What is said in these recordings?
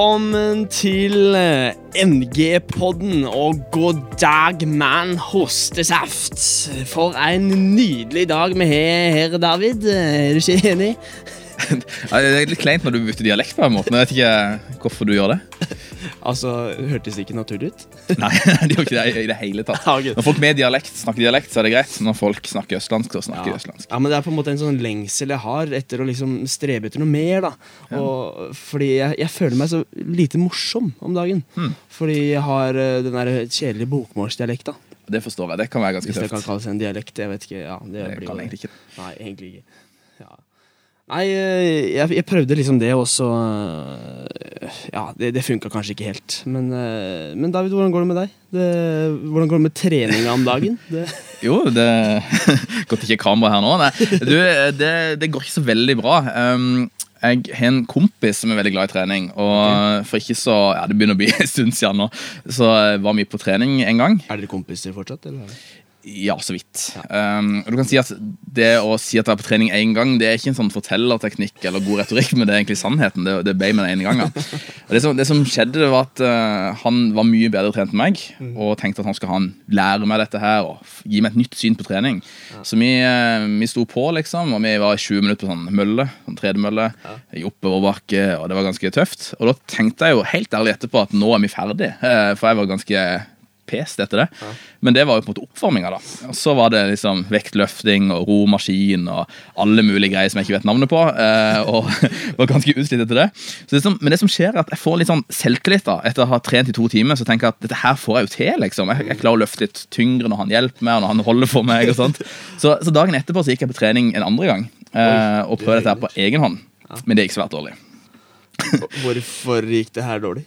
Velkommen til eh, MG-podden, og god dag, mann hostesaft. For en nydelig dag vi har her, David. Er du ikke enig? Ja, Det er litt kleint når du bytter dialekt på en måte. men Jeg vet ikke hvorfor du gjør det. Altså, hørtes det ikke naturlig ut? Nei, det gjør ikke det i det hele tatt. Når folk med dialekt snakker dialekt, så er det greit. Når folk snakker østlandsk, så snakker de Ja. østlandsk. ja, men det er på en måte en sånn lengsel jeg har etter å liksom strebe etter noe mer. da og, Fordi jeg, jeg føler meg så lite morsom om dagen. Hmm. Fordi jeg har eh, den der kjedelige bokmålsdialekta. Det forstår jeg. Det kan være ganske Hvis det kan kalles en dialekt. Jeg vet ikke. Ja, det, Det blir kan egentlig ikke. Nei, egentlig ikke. Nei, eh, jeg, jeg prøvde liksom det, og så eh, Ja, det, det funka kanskje ikke helt. Men, eh, men David, hvordan går det med deg? Det, hvordan går det med treninga om dagen? Det, Jo, det Godt ikke kamera her nå. Nei, du, det, går ikke så veldig bra. Jeg har en kompis som er veldig glad i trening. Og for ikke så Ja, det begynner å bli en stund siden nå. Så var vi på trening en gang. er dere kompiser fortsatt? Eller? Ja, så vidt. Um, og du kan si at Det å si at jeg er på trening én gang, det er ikke en sånn fortellerteknikk eller god retorikk, men det er egentlig sannheten. Det, det ble med den ene gangen. Det, som, det som skjedde, det var at uh, han var mye bedre trent enn meg, og tenkte at han skulle han lære meg dette her og gi meg et nytt syn på trening. Så vi, uh, vi sto på, liksom, og vi var i 20 minutter på sånn mølle, sånn tredemølle, i oppoverbakke, og det var ganske tøft. Og da tenkte jeg jo helt ærlig etterpå at nå er vi ferdig, uh, for jeg var ganske pest etter det. Men det var jo på en måte oppvarminga. da. Og Så var det liksom vektløfting og romaskin og alle mulige greier som jeg ikke vet navnet på. eh, Og var ganske utslitt etter det. Så det som, men det som skjer er at jeg får litt sånn selvtillit da, etter å ha trent i to timer. Så tenker jeg at dette her får jeg jo til. liksom. Jeg, jeg klarer å løfte litt tyngre når han hjelper meg og når han holder for meg. og sånt. Så, så dagen etterpå så gikk jeg på trening en andre gang eh, og prøvde dette her på egen hånd. Men det gikk svært dårlig. Hvorfor gikk det her dårlig?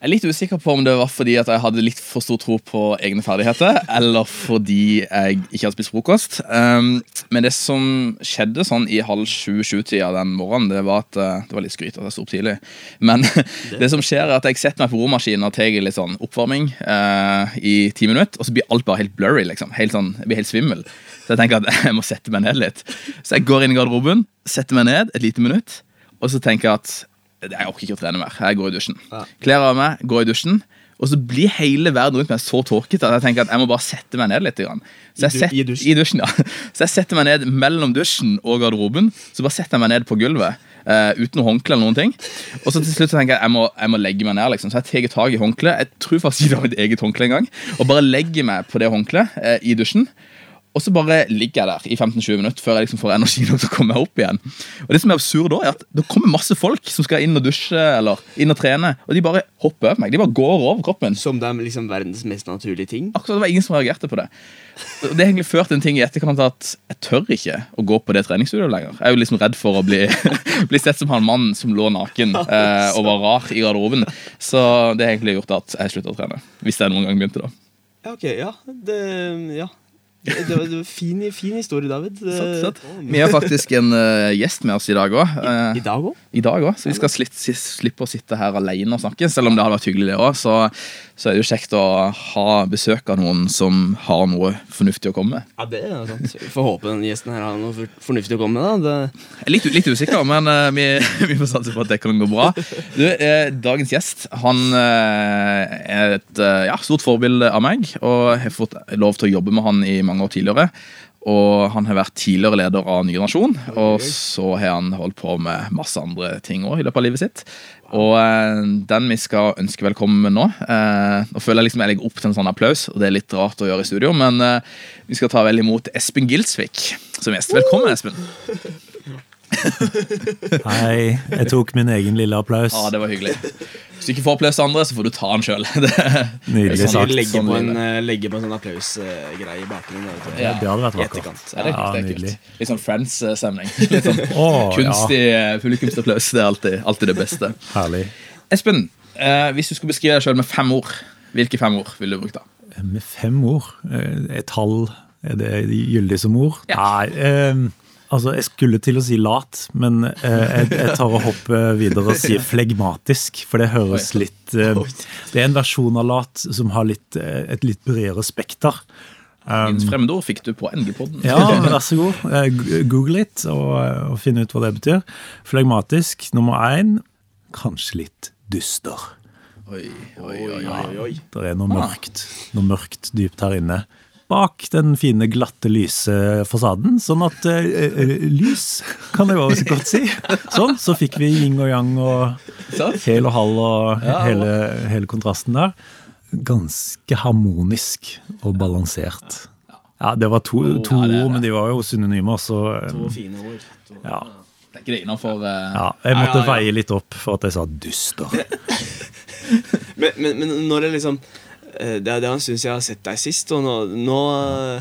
Jeg er litt usikker på om det var fordi at jeg hadde litt for stor tro på egne ferdigheter, eller fordi jeg ikke hadde spist frokost. Um, men det som skjedde sånn i halv sju-sju-tida den morgenen, det var at uh, Det var litt skryt at jeg sto opp tidlig. Men det som skjer, er at jeg setter meg på romaskinen og tar litt sånn oppvarming uh, i ti minutter, og så blir alt bare helt blurry. liksom. Helt sånn, Jeg blir helt svimmel. Så jeg tenker at jeg må sette meg ned litt. Så jeg går inn i garderoben, setter meg ned et lite minutt, og så tenker jeg at jeg orker ikke å trene mer. Jeg går i dusjen. Ja. Kler av meg, går i dusjen. Og så blir hele verden rundt meg så tåkete at jeg tenker at jeg må bare sette meg ned litt. Så jeg set- i dusjen? I dusjen, ja. Så jeg setter meg ned mellom dusjen og garderoben. Så bare setter jeg meg ned på gulvet uh, uten håndkle eller noen ting. Og så til slutt så tenker jeg jeg må, jeg må legge meg ned. liksom. Så jeg tar tak i håndkleet. Jeg tror faktisk ikke det var mitt eget håndkle engang. Og bare legger meg på det håndkleet uh, i dusjen. Og så bare ligger jeg der i 15-20 minutter før jeg liksom får energi nok til å komme meg opp igjen. Og det som er absurd da, er at det kommer masse folk som skal inn og dusje eller inn og trene, og de bare hopper over meg. De bare går over kroppen. Som det er liksom verdens mest naturlige ting? Akkurat Det var ingen som reagerte på det. Og det har egentlig ført en ting i etterkant at jeg tør ikke å gå på det treningsstudioet lenger. Jeg er jo liksom redd for å bli, bli sett som han mannen som lå naken eh, og var rar i garderoben. Så det har egentlig gjort at jeg slutta å trene. Hvis jeg noen gang begynte, da. Ja, ok, ja. Det, ja. Det, var, det var fin, fin historie, David. Satt, sant. Vi har faktisk en uh, gjest med oss i dag òg. I dag òg? i dag òg, så vi skal slitt, slippe å sitte her alene og snakke. Selv om det hadde vært hyggelig, det òg, så, så er det jo kjekt å ha besøk av noen som har noe fornuftig å komme med. Ja, det er sant. Vi får håpe den gjesten her har noe fornuftig å komme med. da. Det, Jeg er litt, litt usikker, men uh, vi, vi får satse på at det kan gå bra. Du, eh, dagens gjest han eh, er et eh, ja, stort forbilde av meg, og har fått lov til å jobbe med han i mange år tidligere. Og han har vært tidligere leder av Ny Nasjon, og så har han holdt på med masse andre ting også i løpet av livet sitt. Og eh, den vi skal ønske velkommen nå eh, Nå føler jeg liksom jeg legger opp til en sånn applaus, og det er litt rart å gjøre i studio, men eh, vi skal ta vel imot Espen Gilsvik som gjest. Velkommen, Espen. Hei, jeg tok min egen lille applaus. Ja, det var hyggelig. Hvis du ikke får applaus av andre, så får du ta den sjøl. Nydelig Sånn, sagt. legge, sånn på en, eh, legge på en sånn applausgreie i bakgrunnen. Ja. Det hadde vært vakkert. Ja, det, Ja, det er kult. Litt sånn Friends-stemning. Sånn oh, kunstig ja. publikumsapplaus. Det er alltid, alltid det beste. herlig. Espen, eh, hvis du skulle beskrive deg sjøl med fem ord, hvilke fem ord ville du brukt da? Med fem ord, eh, et tall, er det gyldig som ord? Ja. Nei, eh, altså jeg skulle til å si lat, men eh, jeg, jeg tar og hopper videre og sier flegmatisk, for det høres litt eh, Det er en versjon av lat som har litt, eh, et litt bredere spekter. Um, Mitt fremmedord fikk du på NG-podden. Ja, vær så god. Eh, Google litt og, og finne ut hva det betyr. Flegmatisk nummer én. kanskje litt dyster. Oi, oi, oi, oi. oi. Det er noe mørkt, noe mørkt dypt her inne. Bak den fine, glatte, lyse fasaden. Sånn at uh, Lys, kan jeg også godt si. Sånn, så fikk vi yin og yang og hel og halv og hele, hele kontrasten der. Ganske harmonisk og balansert. Ja, det var to, to Ja, det ord, men de var jo synonymer, så um, To fine ord. To. ja. Det er ikke det innenfor uh, ja. Jeg måtte ja, veie litt opp for at jeg sa duster. Men, men, men når det liksom Det er det han syns jeg har sett deg sist, og nå, nå eh,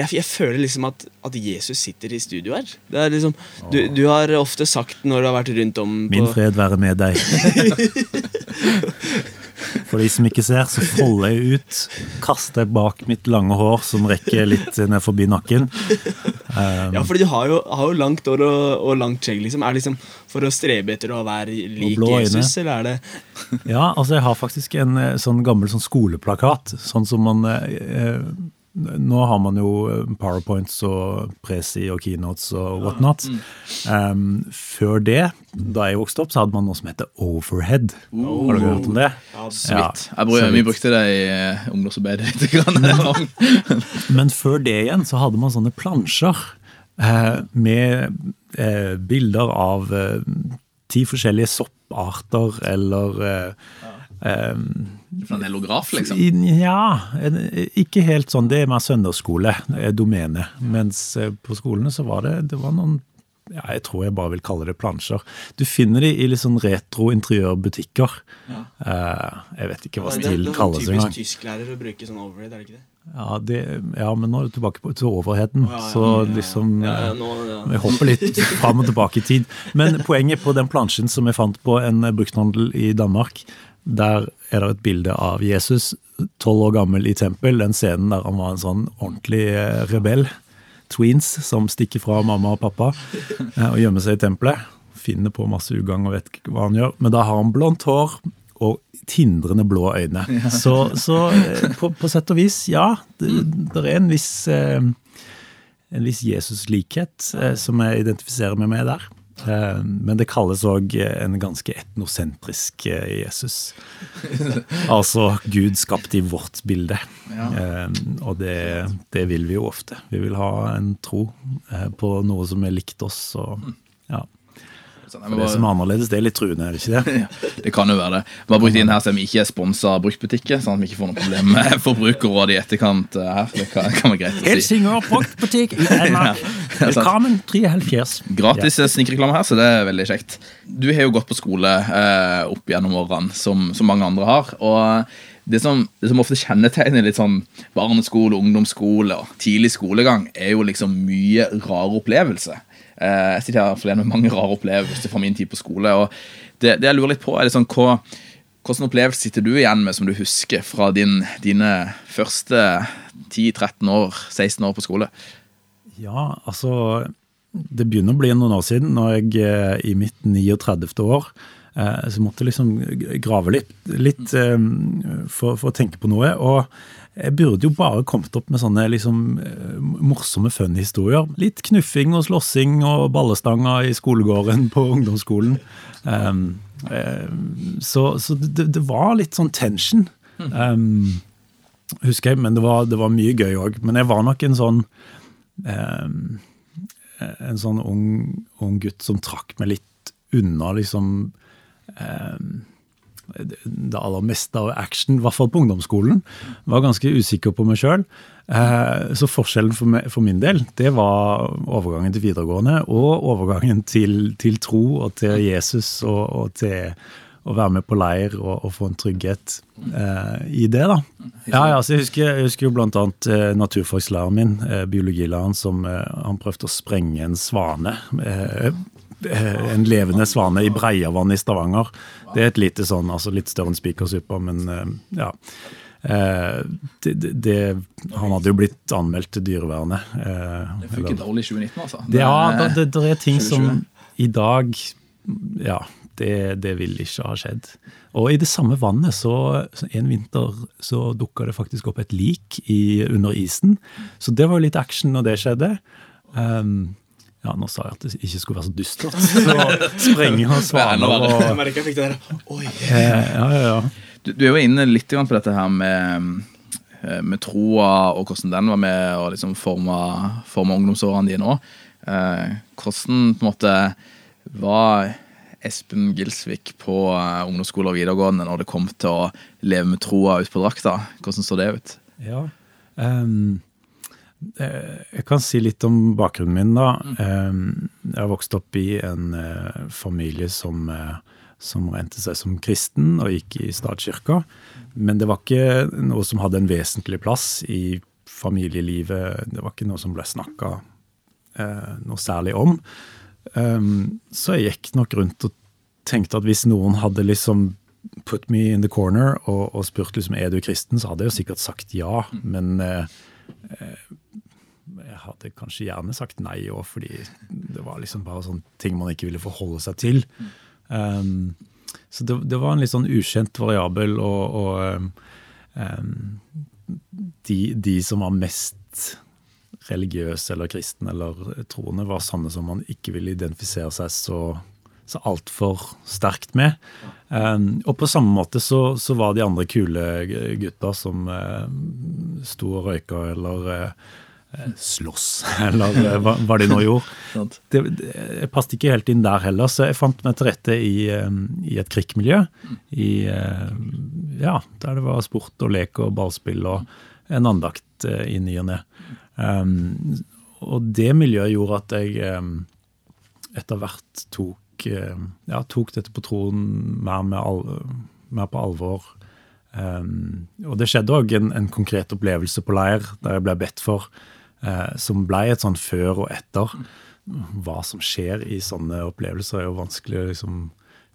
jeg, jeg føler liksom at, at Jesus sitter i studio her. Det er liksom du, du har ofte sagt når du har vært rundt om på Min fred være med deg. For de som ikke ser, så folder jeg ut, kaster jeg bak mitt lange hår som rekker litt ned forbi nakken. Um, Ja, for du har jo, har jo langt hår og, og langt skjegg. Liksom. Er det liksom for å strebe etter å være lik øyne. Jesus, eller er det Ja, altså jeg har faktisk en eh, sånn gammel sånn skoleplakat. Sånn som man eh, eh, Nå har man jo eh, powerpoints og presi og keynotes og whatnot. Um, før det, da jeg vokste opp, så hadde man noe som heter overhead. Har dere hørt om det? Ja, Så vidt. Ja, vi brukte det i uh, ungdomsarbeidet litt. Grann. Men før det igjen så hadde man sånne plansjer eh, med eh, bilder av eh, ti forskjellige sopparter eller eh, eh, Fra en elograf, liksom. i- Ja, ikke helt sånn. Det er mer søndagsskole, eh, domene. Mens eh, på skolene så var det, det var noen ja, jeg tror jeg bare vil kalle det plansjer. Du finner de i litt sånn retro interiørbutikker. Ja. jeg vet ikke hva stilen kalles engang. det er typisk tysklærer å bruke sånn overhead, er det ikke det? Ja, det, ja, men nå er du tilbake på, til overheten. Ja, ja, Så liksom Ja, ja, eh, nå, ja. Vi hopper litt fram og tilbake i tid. Men poenget på den plansjen som jeg fant på en brukthandel i Danmark, der er det et bilde av Jesus, tolv år gammel i tempel. Den scenen der han var en sånn ordentlig eh, rebell. Tweens som stikker fra mamma og pappa eh, og gjemmer seg i tempelet. Finner på masse ugagn og vet ikke hva han gjør. Men da har han blondt hår og tindrende blå øyne. Så, så eh, på, på sett og vis, ja. Det, det er en viss en viss Jesus-likhet som jeg identifiserer meg med der. Eh, men det kalles òg en ganske etnosentrisk eh, Jesus. altså Gud skapt i vårt bilde. Ja. og det, det vil vi jo ofte. Vi vil ha en tro eh, på noe som er likt oss. og ja. Sånn, jeg For det som er annerledes, det er litt truende, er det ikke det? Ja, det kan jo være det. Vi har brukt inn her så vi ikke er sponsa av bruktbutikker, sånn at vi ikke får noe problem med forbrukerråd i etterkant eh, her. Det kan, kan være greit å si. Helsingør bruktbutikk i Danmark. Ja. Velkommen 73. Gratis ja. snikreklame her, så det er veldig kjekt. Du har jo gått på skole eh, opp gjennom årene, som, som mange andre har. og det som, det som ofte kjennetegner litt sånn barneskole, ungdomsskole og tidlig skolegang, er jo liksom mye rare opplevelser. Eh, jeg sitter her forleden med mange rare opplevelser fra min tid på skole. og det, det jeg lurer litt på, er sånn, hva, Hvilken opplevelse sitter du igjen med som du husker fra din, dine første 10-13 år, 16 år på skole? Ja, altså Det begynner å bli noen år siden, når jeg eh, i mitt 39. år eh, så måtte jeg liksom grave litt, litt for, for å tenke på noe. Og jeg burde jo bare kommet opp med sånne liksom eh, morsomme fun-historier. Litt knuffing og slåssing og ballestanger i skolegården på ungdomsskolen. Um, um, så så det, det var litt sånn tension. Um, husker jeg, men det var, det var mye gøy òg. Men jeg var nok en sånn um, En sånn ung, ung gutt som trakk meg litt unna liksom um, det aller meste av action, i hvert fall på ungdomsskolen. Var ganske usikker på meg sjøl. Så forskjellen for, min del, det var overgangen til videregående og overgangen til, til tro og til Jesus og, og til å være med på leir og, og få en trygghet eh, i det, da. Ja, ja, jeg husker, jeg husker jo annet eh, naturfaglæreren min, eh, biologilæreren, som eh, han prøvde å sprenge en svane. Eh, en levende svane i Breiavann i Stavanger. Det er et lite sånn, altså litt større enn spikersuppa, men eh, ja. Eh, det, det, han hadde jo blitt anmeldt til dyrevernet. Det funker dårlig i 2019, altså. det, ja, det, det, er ting 2020. som i dag Ja, det, det vil ikke ha skjedd. Og i det samme vannet, så, så en vinter så dukka det faktisk opp et lik i, under isen. Så det var jo litt action når det skjedde. Um, ja, Nå sa jeg at det ikke skulle være så dystert. Så sprenger og svaner og. Oi. eh, Ja, ja, ja. Du, du er jo inne litt på dette her med, eh, med troa og hvordan den var med å liksom forme, forme ungdomsårene dine òg. Eh, hvordan på en måte var Espen Gilsvik på eh, ungdomsskole og videregående når det kom til å leve med troa ut på drakta? Hvordan så det ut? Ja. um jeg kan si litt om bakgrunnen min, da. Ehm, jeg har vokst opp i en eh, familie som, eh, som rente seg som kristen og gikk i statskirka. Men det var ikke noe som hadde en vesentlig plass i familielivet. Det var ikke noe som ble snakka eh, noe særlig om. Så jeg gikk nok rundt og tenkte at hvis noen hadde liksom put me in the corner og, og spurt liksom, er du kristen, så hadde jeg jo sikkert sagt ja. Men eh, eh, jeg hadde kanskje gjerne sagt nei òg, fordi det var liksom bare sånne ting man ikke ville forholde seg til. Um, så det, det var en litt sånn ukjent variabel, og, og um, de, de som var mest religiøse eller kristne eller troende, var sånne som man ikke ville identifisere seg så, så altfor sterkt med. Um, og på samme måte så, så var de andre kule gutta som uh, sto og røyka eller uh, slåss, eller uh, hva, hva de nå gjorde. Det, det, jeg passet ikke helt inn der heller, så jeg fant meg til rette i, um, i et krikkmiljø. I, ja, der det var sport og lek og ballspill og en andakt i ny og ne. Um, og det miljøet gjorde at jeg um, etter hvert tok, um, ja, tok dette på troen mer, med al mer på alvor. Um, og det skjedde òg en, en konkret opplevelse på leir der jeg ble bedt for, som ble et sånn før og etter. Hva som skjer i sånne opplevelser, er jo vanskelig å liksom,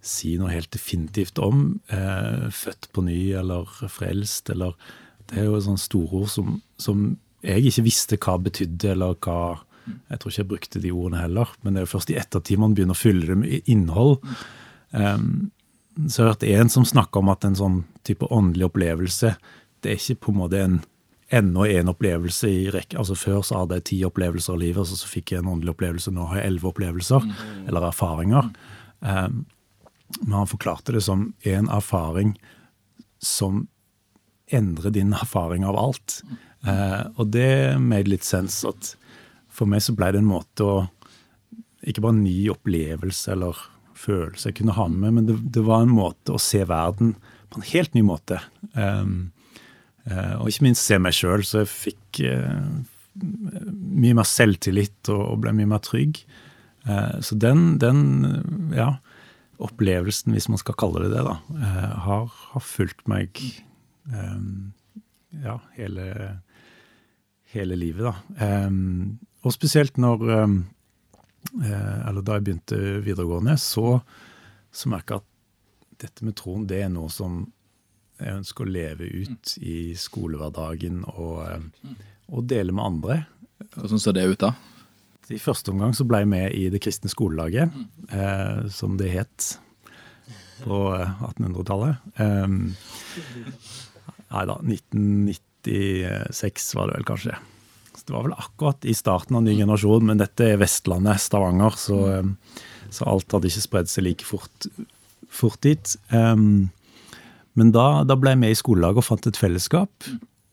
si noe helt definitivt om. Uh, født på ny eller frelst eller Det er jo sånne storord som, som jeg ikke visste hva betydde, eller hva Jeg tror ikke jeg brukte de ordene heller, men det er jo først i ettertid man begynner å fylle det med innhold. Um, så jeg har hørt en som snakker om at en sånn type åndelig opplevelse, det er ikke på en måte en enda en opplevelse i rekke. Altså Før så hadde jeg ti opplevelser i livet, så, så fikk jeg en åndelig opplevelse. Nå har jeg elleve opplevelser, eller erfaringer. Um, men han forklarte det som en erfaring som endrer din erfaring av alt. Uh, og det made litt sense at for meg så ble det en måte å Ikke bare en ny opplevelse eller følelse jeg kunne ha med men det, det var en måte å se verden på en helt ny måte. Um, og ikke minst se meg sjøl, så jeg fikk eh, mye mer selvtillit og, ble mye mer trygg. Eh, så den, den ja, opplevelsen, hvis man skal kalle det det, da, eh, har, har fulgt meg eh, ja, hele, hele livet, da. Og spesielt når eh, Eller da jeg begynte videregående, så, så merka jeg at dette med troen, det er noe som jeg ønsker å leve ut i skolehverdagen og, um, og dele med andre. Hvordan ser det ut da? I første omgang så ble jeg med i Det kristne skolelaget, eh, som det het på 1800-tallet. Eh, nei da, 1996 var det vel kanskje. Så det var vel akkurat i starten av ny generasjon, men dette er Vestlandet, Stavanger, så, um, så alt hadde ikke spredd seg like fort, fort dit. Um, men da, da, ble jeg med i skolelaget og fant et fellesskap.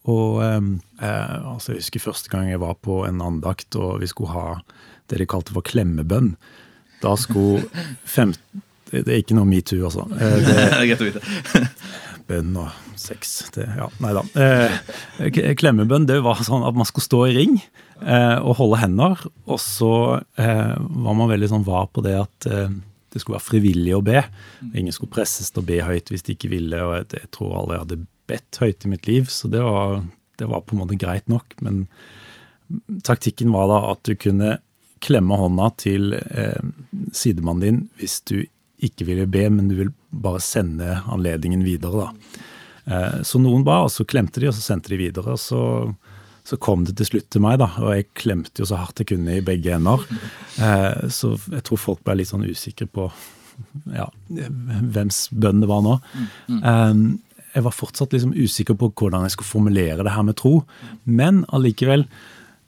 Og um, eh, altså Jeg husker første gang jeg var på en andakt og vi skulle ha det de kalte for klemmebønn. Da skulle 15 Det er ikke noe metoo, altså. Eh, Det greit å vite. bønn og sex det, ja, Nei da. Eh, klemmebønn det var sånn at man skulle stå i ring eh, og holde hender. Og så eh, var man veldig sånn var på det at eh, det skulle være frivillig å be. Ingen skulle presses til å be høyt hvis de ikke ville. og jeg, jeg tror aldri jeg hadde bedt høyt i mitt liv, så det var, det var på en måte greit nok. Men taktikken var da at du kunne klemme hånda til eh, sidemannen din hvis du ikke ville be, men du vil bare sende anledningen videre. da. Eh, så noen ba, og så klemte de, og så sendte de videre. og så, så kom det til slutt til meg, da, og jeg klemte jo så hardt jeg kunne i begge ender. Eh, så jeg tror folk ble litt sånn usikre på ja, hvems bønn det var nå. Eh, jeg var fortsatt liksom usikker på hvordan jeg skulle formulere det her med tro. Men allikevel,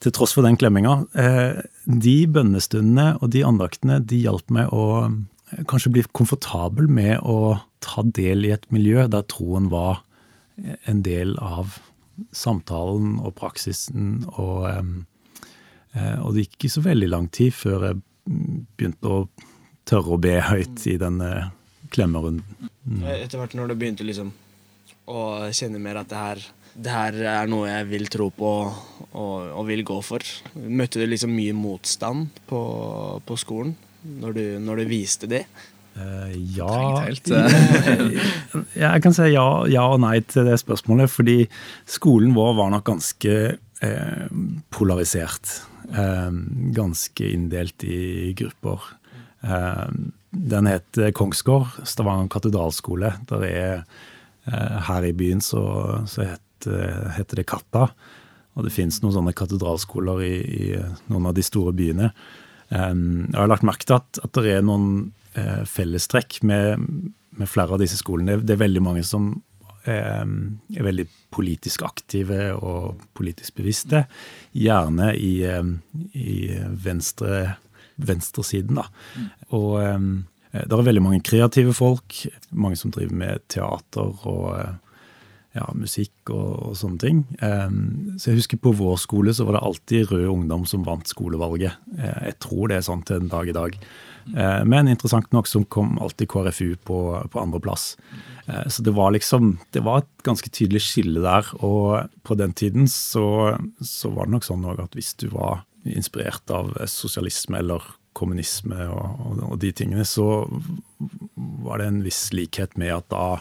til tross for den klemminga, eh, de bønnestundene og de andaktene de hjalp meg å eh, kanskje bli komfortabel med å ta del i et miljø der troen var en del av samtalen og praksisen. Og, eh, og det gikk ikke så veldig lang tid før jeg begynte å tørre å be høyt i denne klemmerunden. Mm. Etter hvert når du begynte liksom å kjenne mer at det her, det her er noe jeg vil tro på og, og vil gå for, møtte du liksom mye motstand på, på skolen når du, når du viste det? Uh, ja Jeg kan si ja, ja, og nei til det spørsmålet. Fordi skolen vår var nok ganske eh, polarisert. Eh, ganske inndelt i grupper. Eh, den het Kongsgård, Stavanger katedralskole. Der er eh, Her i byen så, så het, eh, heter det Katta. Og det fins noen sånne katedralskoler i, i, noen av de store byene. jeg har lagt merke til at, at det er noen eh, fellestrekk med, med, flere av disse skolene. Det er veldig mange som eh, er veldig politisk aktive og politisk bevisste. Gjerne i, eh, i venstre, venstresiden, da. Og eh, det er veldig mange kreative folk. Mange som driver med teater og eh, ja, musikk og, og, sånne ting. Um, så jeg husker På vår skole så var det alltid Rød Ungdom som vant skolevalget. Uh, jeg tror det er sånn til en dag i dag. Eh, men interessant nok så kom alltid KrFU på, på andreplass. Eh, så det var liksom Det var et ganske tydelig skille der. Og på den tiden så, så var det nok sånn at hvis du var inspirert av sosialisme eller kommunisme og, og, og, de tingene, så var det en viss likhet med at da,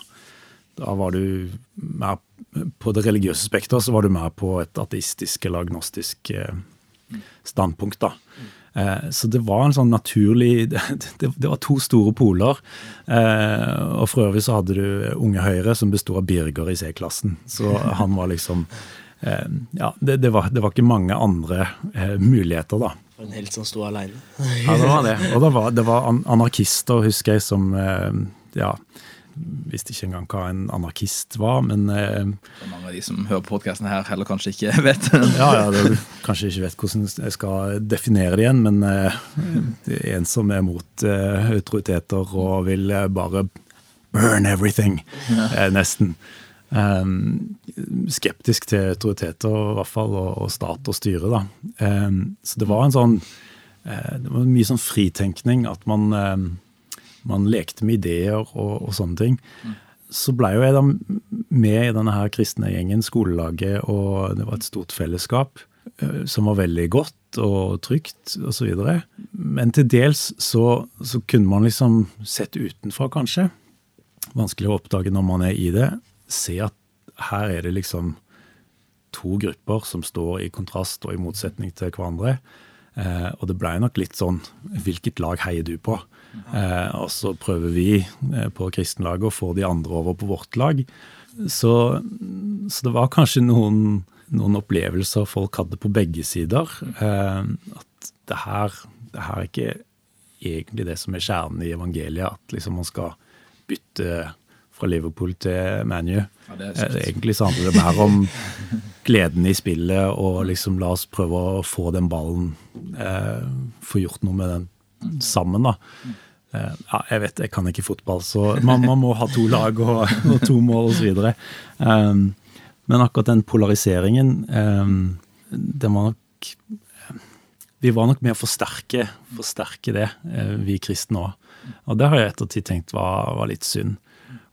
da var du mer på det religiøse spekteret, så var du mer på et ateistisk eller agnostisk eh, standpunkt. da. Eh, så det var en sånn naturlig Det, var to store poler. Eh, og for øvrig så hadde du Unge Høyre, som besto av Birger i C-klassen. Så han var liksom Ja, det, det, var, det, var, ikke mange andre muligheter, da. En helt som sto aleine. ja, det var det. Og det var, det var anarkister, husker jeg, som ja, visste ikke engang hva en anarkist var, men eh, Mange av de som hører på podkasten her, heller kanskje ikke vet. ja, ja, det, kanskje ikke vet hvordan jeg skal definere det igjen, men eh, det er en som er mot eh, autoriteter og vil bare burn everything, nesten. Um, skeptisk til autoriteter, i hvert fall, og, og stat og styre, da. Um, så det var en sånn Det var mye sånn fritenkning at man um, man lekte med ideer og, og sånne ting. Så blei jo jeg da med i denne her kristne gjengen, skolelaget, og det var et stort fellesskap uh, som var veldig godt og trygt osv. Men til dels så, så, kunne man liksom sett utenfra, kanskje. Vanskelig å oppdage når man er i det. Se at her er det liksom to grupper som står i kontrast og i motsetning til hverandre. Eh, og det blei nok litt sånn Hvilket lag heier du på? Eh, og så prøver vi eh, på kristenlaget å få de andre over på vårt lag. Så, så det var kanskje noen, noen, opplevelser folk hadde på begge sider. Eh, at det her, det her er ikke egentlig det som er kjernen i evangeliet. At liksom man skal bytte fra Liverpool til ManU. Ja, eh, egentlig så handler det mer om gleden i spillet og liksom la oss prøve å få den ballen, eh, få gjort noe med den sammen, da. Eh, ja, jeg vet, jeg kan ikke fotball, så man, man må ha to lag og, og to mål osv. Um, men akkurat den polariseringen, um, det var nok Vi var nok med å forsterke, forsterke det, uh, vi kristne òg. Og det har jeg ettertid tenkt var, var litt synd.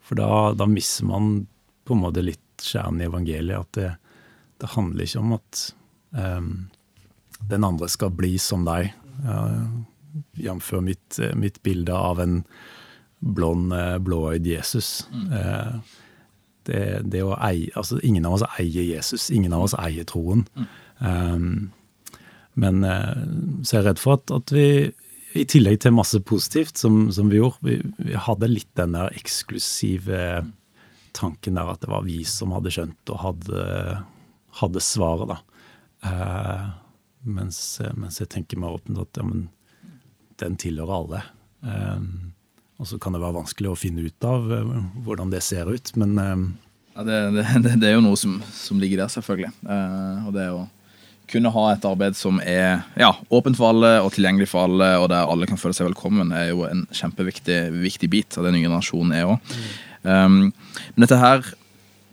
For da, da, mister man på en måte litt kjernen i evangeliet. At det, det handler ikke om at um, den andre skal bli som deg. Uh, Jf. Mitt, mitt, bilde av en blond, eh, blåøyd Jesus. Mm. Eh, det, det, å eie, altså Ingen av oss eier Jesus, ingen av oss eier troen. Mm. Um, men uh, så er jeg redd for at, at, vi, i tillegg til masse positivt som, som vi gjorde, vi, vi, hadde litt den der eksklusive tanken der at det var vi som hadde skjønt og hadde, hadde svaret, da. Uh, mens, mens, jeg tenker mer åpent at ja, men den tilhører alle. Um, og så kan det være vanskelig å finne ut av uh, hvordan det ser ut, men um, ja, det, det, det, er jo noe som, som, ligger der, selvfølgelig. Uh, og det å kunne ha et arbeid som er ja, åpent for alle og tilgjengelig for alle, og der alle kan føle seg velkommen, er jo en kjempeviktig viktig bit av den nye generasjonen er òg. Um, men dette her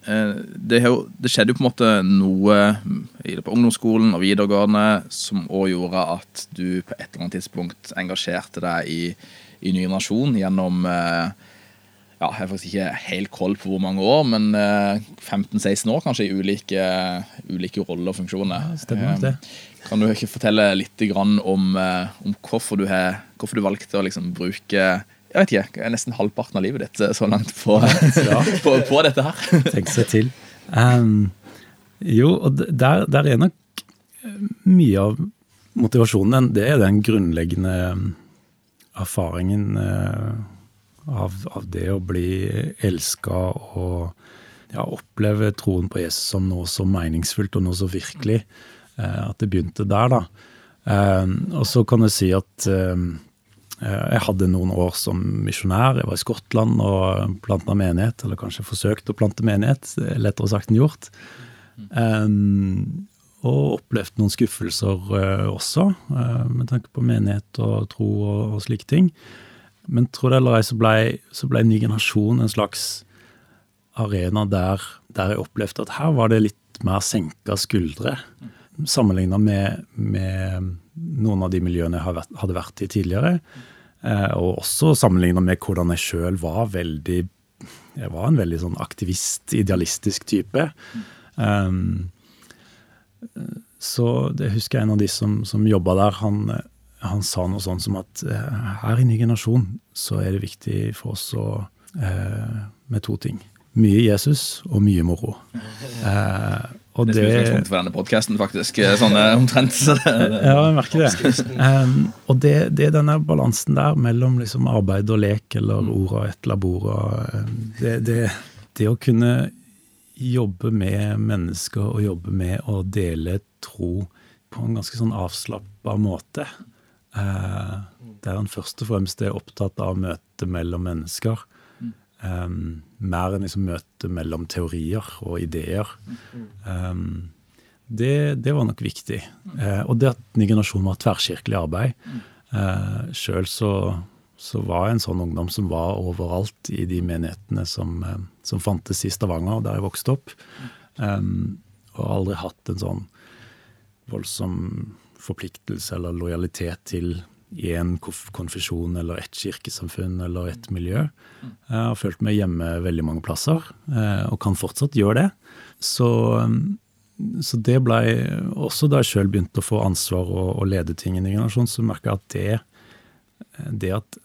det, det, det, skjedde jo på en måte noe på ungdomsskolen og videregående som òg gjorde at du på et eller annet tidspunkt engasjerte deg i, i ny generasjon gjennom uh, ja, Jeg har faktisk ikke helt koll på hvor mange år, men 15-16 eh, år kanskje i ulike, ulike roller og funksjoner. Ja, stemmer det. Eh, kan du ikke fortelle litt om, eh, om hvorfor, du har, hvorfor, du valgte å liksom bruke jeg vet ikke, nesten halvparten av livet ditt så langt på, på, på dette her? Tenk seg til. Um, jo, og der, der, er nok mye av motivasjonen Det er den grunnleggende erfaringen av, av det å bli elska og ja, oppleve troen på Jesus som noe så meningsfullt og noe så virkelig. Eh, at det begynte der, da. Eh, og så kan jeg si at eh, jeg hadde noen år som misjonær. Jeg var i Skottland og planta menighet, eller kanskje forsøkte å plante menighet. Lettere sagt enn gjort. Um, og opplevd noen skuffelser uh, også, uh, med tanke på menighet og tro og, og slike ting. Men tro det eller ei, så så ble Ny generasjon en slags arena der, der jeg opplevde at her var det litt mer senka skuldre. Sammenligna med, med, noen av de miljøene jeg hadde vært i tidligere. Eh, og også sammenligna med hvordan jeg sjøl var veldig Jeg var en veldig sånn aktivist, idealistisk type. Um, så det husker jeg en av de som, som jobba der. Han, han sa noe sånn som at eh, her i Ny generasjon så er det viktig for oss å, eh, med to ting. Mye Jesus og mye moro. Eh, og det er utgangspunktet for denne podkasten, faktisk. Sånn omtrent. Så det, det, ja, jeg merker det. Um, og det, det, er denne balansen der mellom liksom arbeid og lek, eller mm. orda et labora. Det, det, det å kunne jobbe med mennesker og jobbe med å dele tro på en ganske sånn avslappa måte. Eh, der en først og fremst er opptatt av møtet mellom mennesker. Um, mer enn liksom møtet mellom teorier og ideer. Um, det, det, var nok viktig. Uh, og det at Ny generasjon var tverrkirkelig arbeid. Uh, Sjøl så, så, var jeg en sånn ungdom som var overalt i de menighetene som, uh, som fantes i Stavanger, der jeg vokste opp. Um, og aldri hatt en sånn voldsom forpliktelse eller lojalitet til en konfesjon eller et kirkesamfunn eller et miljø. Jeg har følt meg hjemme veldig mange plasser, eh, og kan fortsatt gjøre det. Så, så det blei Også da jeg sjøl begynte å få ansvar og, og lede ting i en generasjon, så merka jeg at det, det at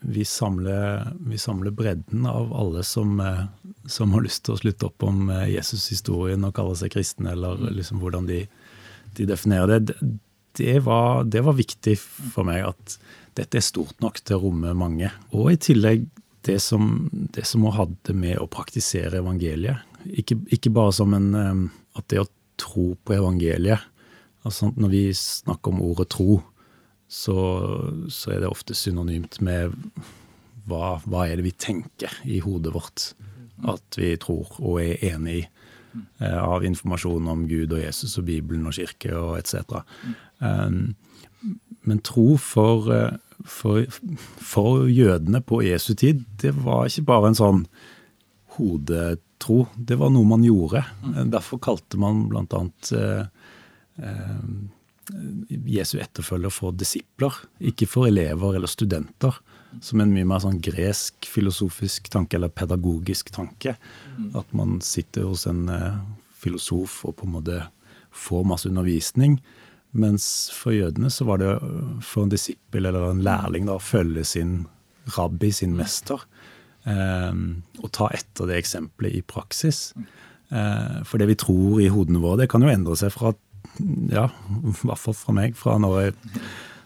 vi samler, vi samler, bredden av alle som, eh, som, har lyst til å slutte opp om eh, Jesus-historien og kalle seg kristne, eller liksom hvordan de, de definerer det det var, det var, viktig for meg at dette er stort nok til å romme mange. Og i tillegg det som, det som hun hadde med å praktisere evangeliet. Ikke, ikke bare som en At det å tro på evangeliet altså Når vi snakker om ordet tro, så, så er det ofte synonymt med hva, hva, er det vi tenker i hodet vårt at vi tror og er enig i. Eh, av informasjon om Gud og Jesus og Bibelen og kirke og etc. Um, men tro for, eh, for, for, jødene på Jesu tid, det var ikke bare en sånn hodetro. Det var noe man gjorde. Derfor kalte man bl.a. Eh, eh, Jesu etterfølger for disipler, ikke for elever eller studenter. Som en mye mer sånn gresk filosofisk tanke, eller pedagogisk tanke. At man sitter hos en eh, filosof og på en måte får masse undervisning. Mens for jødene så var det for en disippel eller en lærling da, å følge sin rabbi, sin mester, eh, og ta etter det eksempelet i praksis. Eh, for det vi tror i hodene våre, det kan jo endre seg fra ja, i hvert fall fra meg, fra når jeg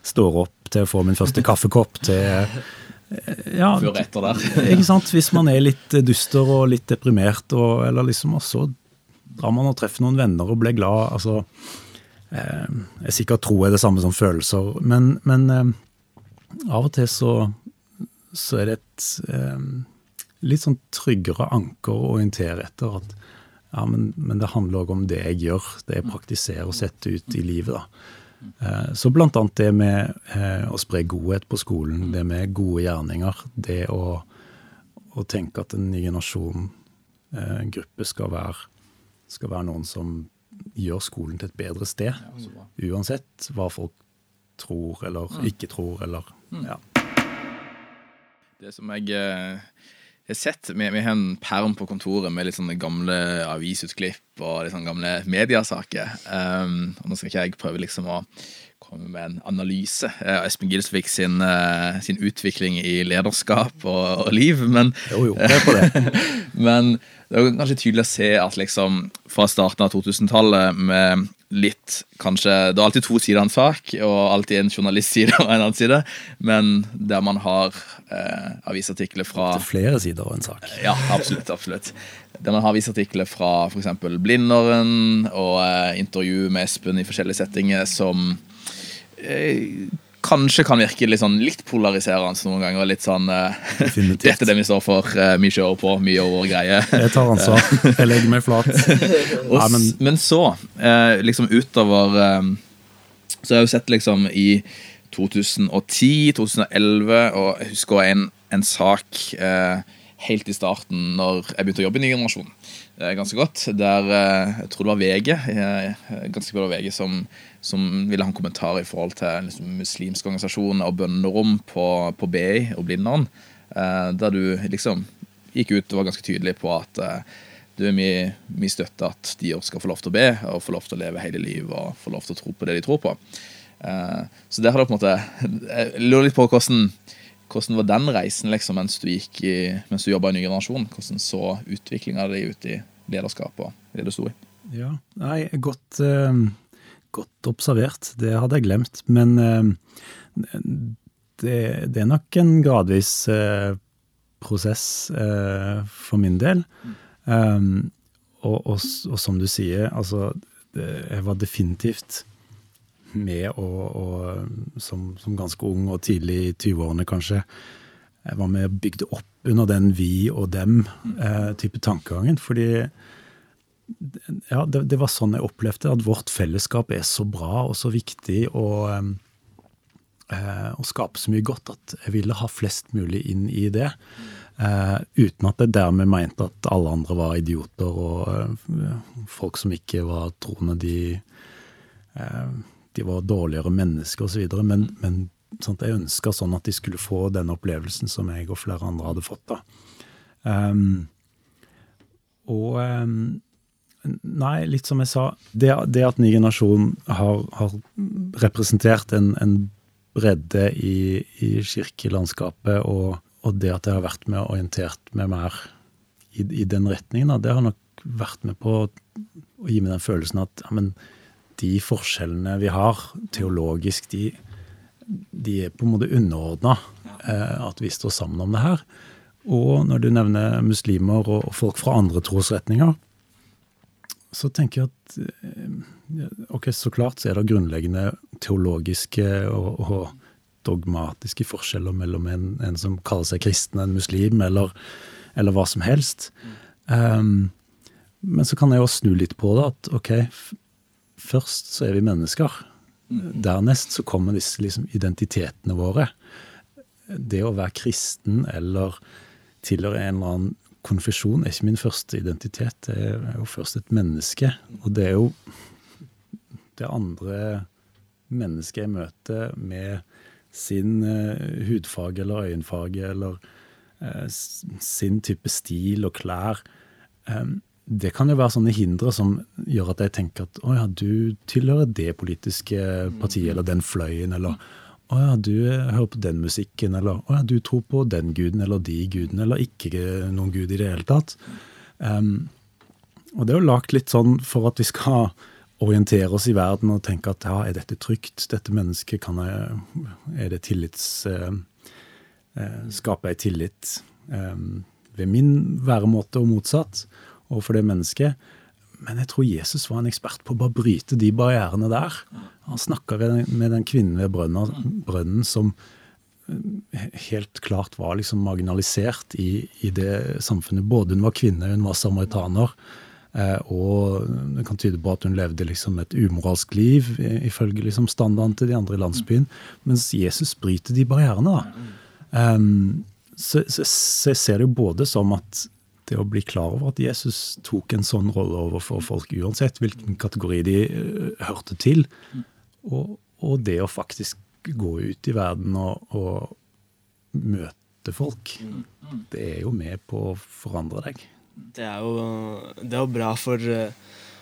står opp til å få min første kaffekopp til ja, Før etter der. ikke sant? Hvis man er litt duster og litt deprimert, og, eller liksom, og så drar man og treffer noen venner og blir glad. altså eh, Jeg Sikkert sikker tro er det samme som følelser, men, men eh, av og til så, så er det et eh, litt sånn tryggere anker å orientere etter. At, ja, men, men det handler òg om det jeg gjør, det jeg praktiserer og setter ut i livet. da. Eh, så annet det med eh, å spre godhet på skolen, det med gode gjerninger, det å, å tenke at en ny generasjon, eh, en gruppe, skal være, skal være noen som gjør skolen til et bedre sted. Uansett hva folk tror eller ikke tror, eller ja. Det som jeg eh, har sett, vi, vi, har en perm på kontoret med litt sånne gamle avisutklipp og litt sånne gamle mediasaker. Um, og nå skal ikke jeg prøve liksom å komme med en analyse av Espen Gilsvik sin, uh, sin, utvikling i lederskap og, og liv, men Jo, jo, er på det. men det er kanskje tydelig å se at liksom fra starten av 2000-tallet med litt kanskje Det er alltid to sider av en sak, og alltid en journalistside og en annen side, men der man har eh, avisartikler fra er flere sider av en sak. Ja, absolutt. absolutt. Der man har avisartikler fra f.eks. Blinderen og eh, intervju med Espen i forskjellige settinger som eh, kanskje kan virke litt sånn litt polariserende noen ganger. Litt sånn uh, Dette er det vi står for. Uh, mye kjører på. Mye over greie. Jeg tar ansvar. Jeg legger meg flat. og, Nei, men, men, så, uh, liksom utover Så har jeg jo sett liksom i 2010, 2011, og jeg husker en, en sak helt i starten når jeg begynte å jobbe i Ny generasjon. Ganske godt. Der jeg tror det var VG, ganske bra VG som som ville ha en kommentar i forhold til liksom, muslimske organisasjoner og bønnerom på, på BI og Blindern. Eh, der du liksom gikk ut og var ganske tydelig på at eh, du er mye, mye støtte at de også skal få lov til å be og få lov til å leve hele livet og få lov til å tro på det de tror på. Eh, så der har du på en måte Jeg lurer litt på hvordan, hvordan var den reisen liksom, mens du gikk i, du jobba i Ny generasjon? Hvordan så utviklinga di ut i lederskapet og det du sto i? Ja, nei, godt... Uh Godt observert, det hadde jeg glemt. Men eh, det, det er nok en gradvis eh, prosess eh, for min del. Um, og, og, og, som du sier, altså Jeg var definitivt med å, og som, som, ganske ung og tidlig i 20-årene kanskje, jeg var med og bygde opp under den vi og dem-type tankegangen. Fordi ja, det, det, var sånn jeg opplevde at vårt fellesskap er så bra og så viktig og, eh, og skaper så mye godt at jeg ville ha flest mulig inn i det. Eh, uten at jeg dermed mente at alle andre var idioter og eh, folk som ikke var troende, de, eh, de var dårligere mennesker osv. Men, men sånn jeg ønska sånn at de skulle få den opplevelsen som jeg og flere andre hadde fått. da. Um, og um, Nei, litt som jeg sa. Det, det at ny generasjon har, har representert en, en bredde i, i kirkelandskapet, og, og, det at jeg har vært med og orientert meg mer i, i den retningen, det har nok vært med på å, gi meg den følelsen at ja, men, de forskjellene vi har teologisk, de, de er på en måte underordna eh, at vi står sammen om det her. Og når du nevner muslimer og folk fra andre trosretninger, så tenker jeg at eh, ok, så klart så er det grunnleggende teologiske og, og dogmatiske forskjeller mellom en, en, som kaller seg kristen, en muslim, eller, eller hva som helst. Um, men så kan jeg jo snu litt på det, at ok, først så er vi mennesker. Dernest så kommer disse liksom, identitetene våre. Det å være kristen eller tilhøre en eller annen konfesjon er ikke min første identitet. Det er jo først et menneske. Og det er jo det andre mennesket jeg møter med sin uh, hudfarge eller øyenfarge eller uh, sin type stil og klær. Um, det kan jo være sånne hindre som gjør at jeg tenker at å ja, du tilhører det politiske partiet eller den fløyen, eller å ja, du hører på den musikken, eller å ja, du tror på den guden eller de gudene, eller ikke noen gud i det hele tatt. Um, og det er jo lagt litt sånn for at vi skal orientere oss i verden og tenke at ja, er dette trygt? Dette mennesket, kan jeg, er det tillits... Uh, uh, skaper jeg tillit um, ved min væremåte og motsatt overfor det mennesket? Men jeg tror Jesus var en ekspert på å bare bryte de barrierene der. Han snakka med den kvinnen ved brønnen, som eh, helt klart var liksom marginalisert i, i, det samfunnet. Både hun var kvinne, hun var samaritaner. Eh, og det kan tyde på at hun levde liksom et umoralsk liv ifølge liksom standarden til de andre i landsbyen. Mens Jesus bryter de barrierene. da. Um, så, så, så, jeg ser det jo både som at det å bli klar over at Jesus tok en sånn rolle overfor folk, uansett hvilken kategori de uh, hørte til, og, og, det å faktisk gå ut i verden og, og møte folk, det er jo med på å forandre deg. Det er jo, det er jo bra for,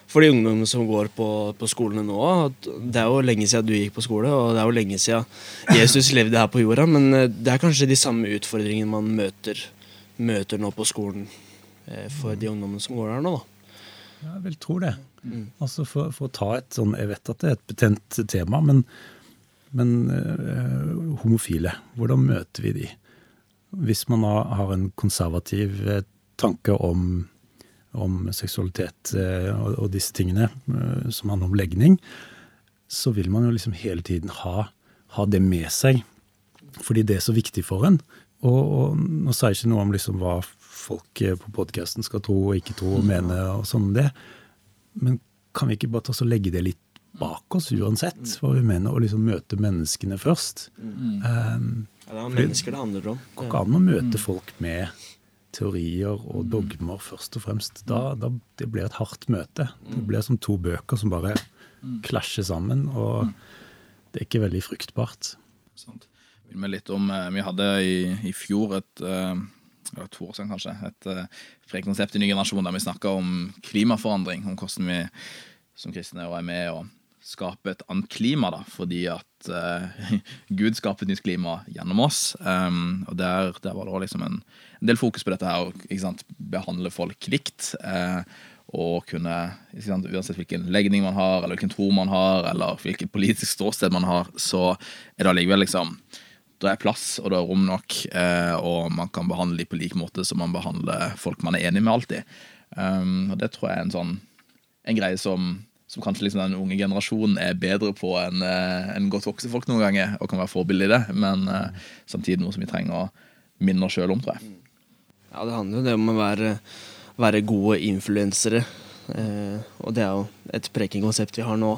for de ungdommene som går på, på skolene nå. Det er jo lenge siden du gikk på skole, og det er jo lenge siden Jesus levde her på jorda. Men eh, det er kanskje de samme utfordringene man møter, møter nå på skolen eh, for de ungdommene som går der nå. da. Jeg vil tro det. Mm. Altså for, for, å ta et sånn Jeg vet at det er et betent tema, men, men øh, homofile, hvordan møter vi de? Hvis man har en konservativ tanke om, om seksualitet eh, og, og, disse tingene eh, som handler om legning, så vil man jo liksom hele tiden ha, ha det med seg. Fordi det er så viktig for en. Og, og nå sier jeg ikke noe om liksom hva folk eh, på podkasten skal tro og ikke tro og mene og sånn om det. Men kan vi ikke bare ta oss og legge det litt bak oss uansett hva vi mener, og liksom møte menneskene først? Mm. Um, ja, det er mennesker det handler om. Går ikke an å møte folk med teorier og dogmer, først og fremst. Da, da, det blir et hardt møte. Det blir som to bøker som bare klasjer sammen, og det er ikke veldig fruktbart. Sant. Eh, vi hadde i, i fjor et uh, to år siden kanskje, et uh, frekonsept i Ny generasjon der vi snakka om klimaforandring. Om hvordan vi som kristne er med og skape et annet klima, da, fordi at uh, Gud skaper et nytt klima gjennom oss. Um, og der, der, var det liksom en, en, del fokus på dette her, sant, behandle folk likt. Uh, og kunne, sant, uansett hvilken legning man har, eller hvilken tro man har, eller hvilket politisk ståsted man har, så er det allikevel liksom det er plass og det er rom nok, uh, og man kan behandle dem på lik måte som man behandler folk man er enig med alltid. Um, og det tror jeg er en sånn en greie som som kanskje liksom den unge generasjonen er bedre på enn uh, en godt voksne folk noen ganger, og kan være forbilde i det, men uh, samtidig noe som vi trenger å minne oss sjøl om, tror jeg. Ja, det handler jo det om å være, være gode influensere. Uh, og det er jo et prekenkonsept vi har nå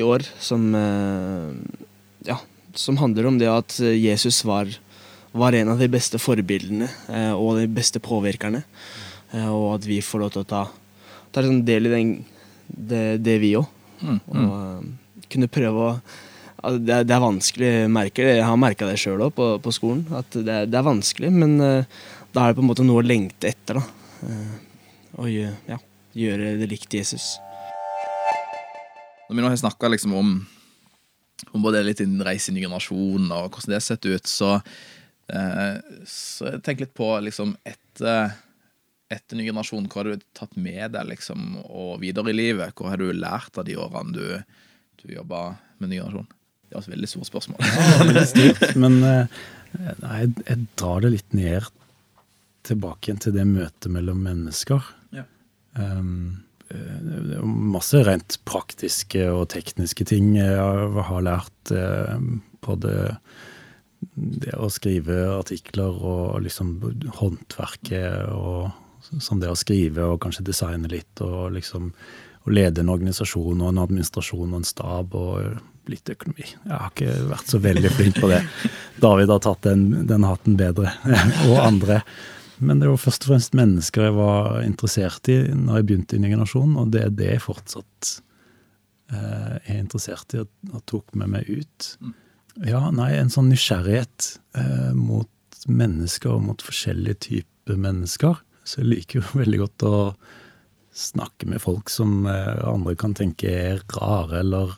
i år, som ja, som handler om det at Jesus var, var en av de beste forbildene og de beste påvirkerne. og at vi får lov til å ta, ta en del i den det, det vi òg. Mm, mm. Og uh, kunne prøve å det, er, det, er, vanskelig, jeg merker det. Jeg har merka det sjøl òg på, på, skolen. At det, det, er vanskelig, men uh, da er det på en måte noe å lengte etter. da. Uh, og ja, gjøre det likt Jesus. Når vi nå har snakka liksom om, om både litt din reise i ny generasjon og hvordan det har sett ut, så, så jeg tenker litt på liksom etter etter ny generasjon, hva har du tatt med deg liksom, og videre i livet? Hva har du lært av de årene du, du jobba med ny generasjon? Det var et veldig stort spørsmål. Ja, veldig stort, men nei, jeg, drar det litt ned tilbake igjen til det møtet mellom mennesker. Ja. Um, masse rent praktiske og tekniske ting jeg har lært. på både det å skrive artikler og liksom håndverket og som det å skrive og kanskje designe litt, og liksom å lede en organisasjon og en administrasjon og en stab og litt økonomi. Jeg har ikke vært så veldig flink på det. David har tatt den, den hatten bedre, og andre. Men det var først og fremst mennesker jeg var interessert i når jeg begynte i Ny generasjon, og det er det jeg fortsatt eh, er interessert i og, og, tok med meg ut. Ja, nei, en sånn nysgjerrighet eh, mot mennesker og mot forskjellige typer mennesker. Så jeg liker jo veldig godt å snakke med folk som eh, andre kan tenke er rare eller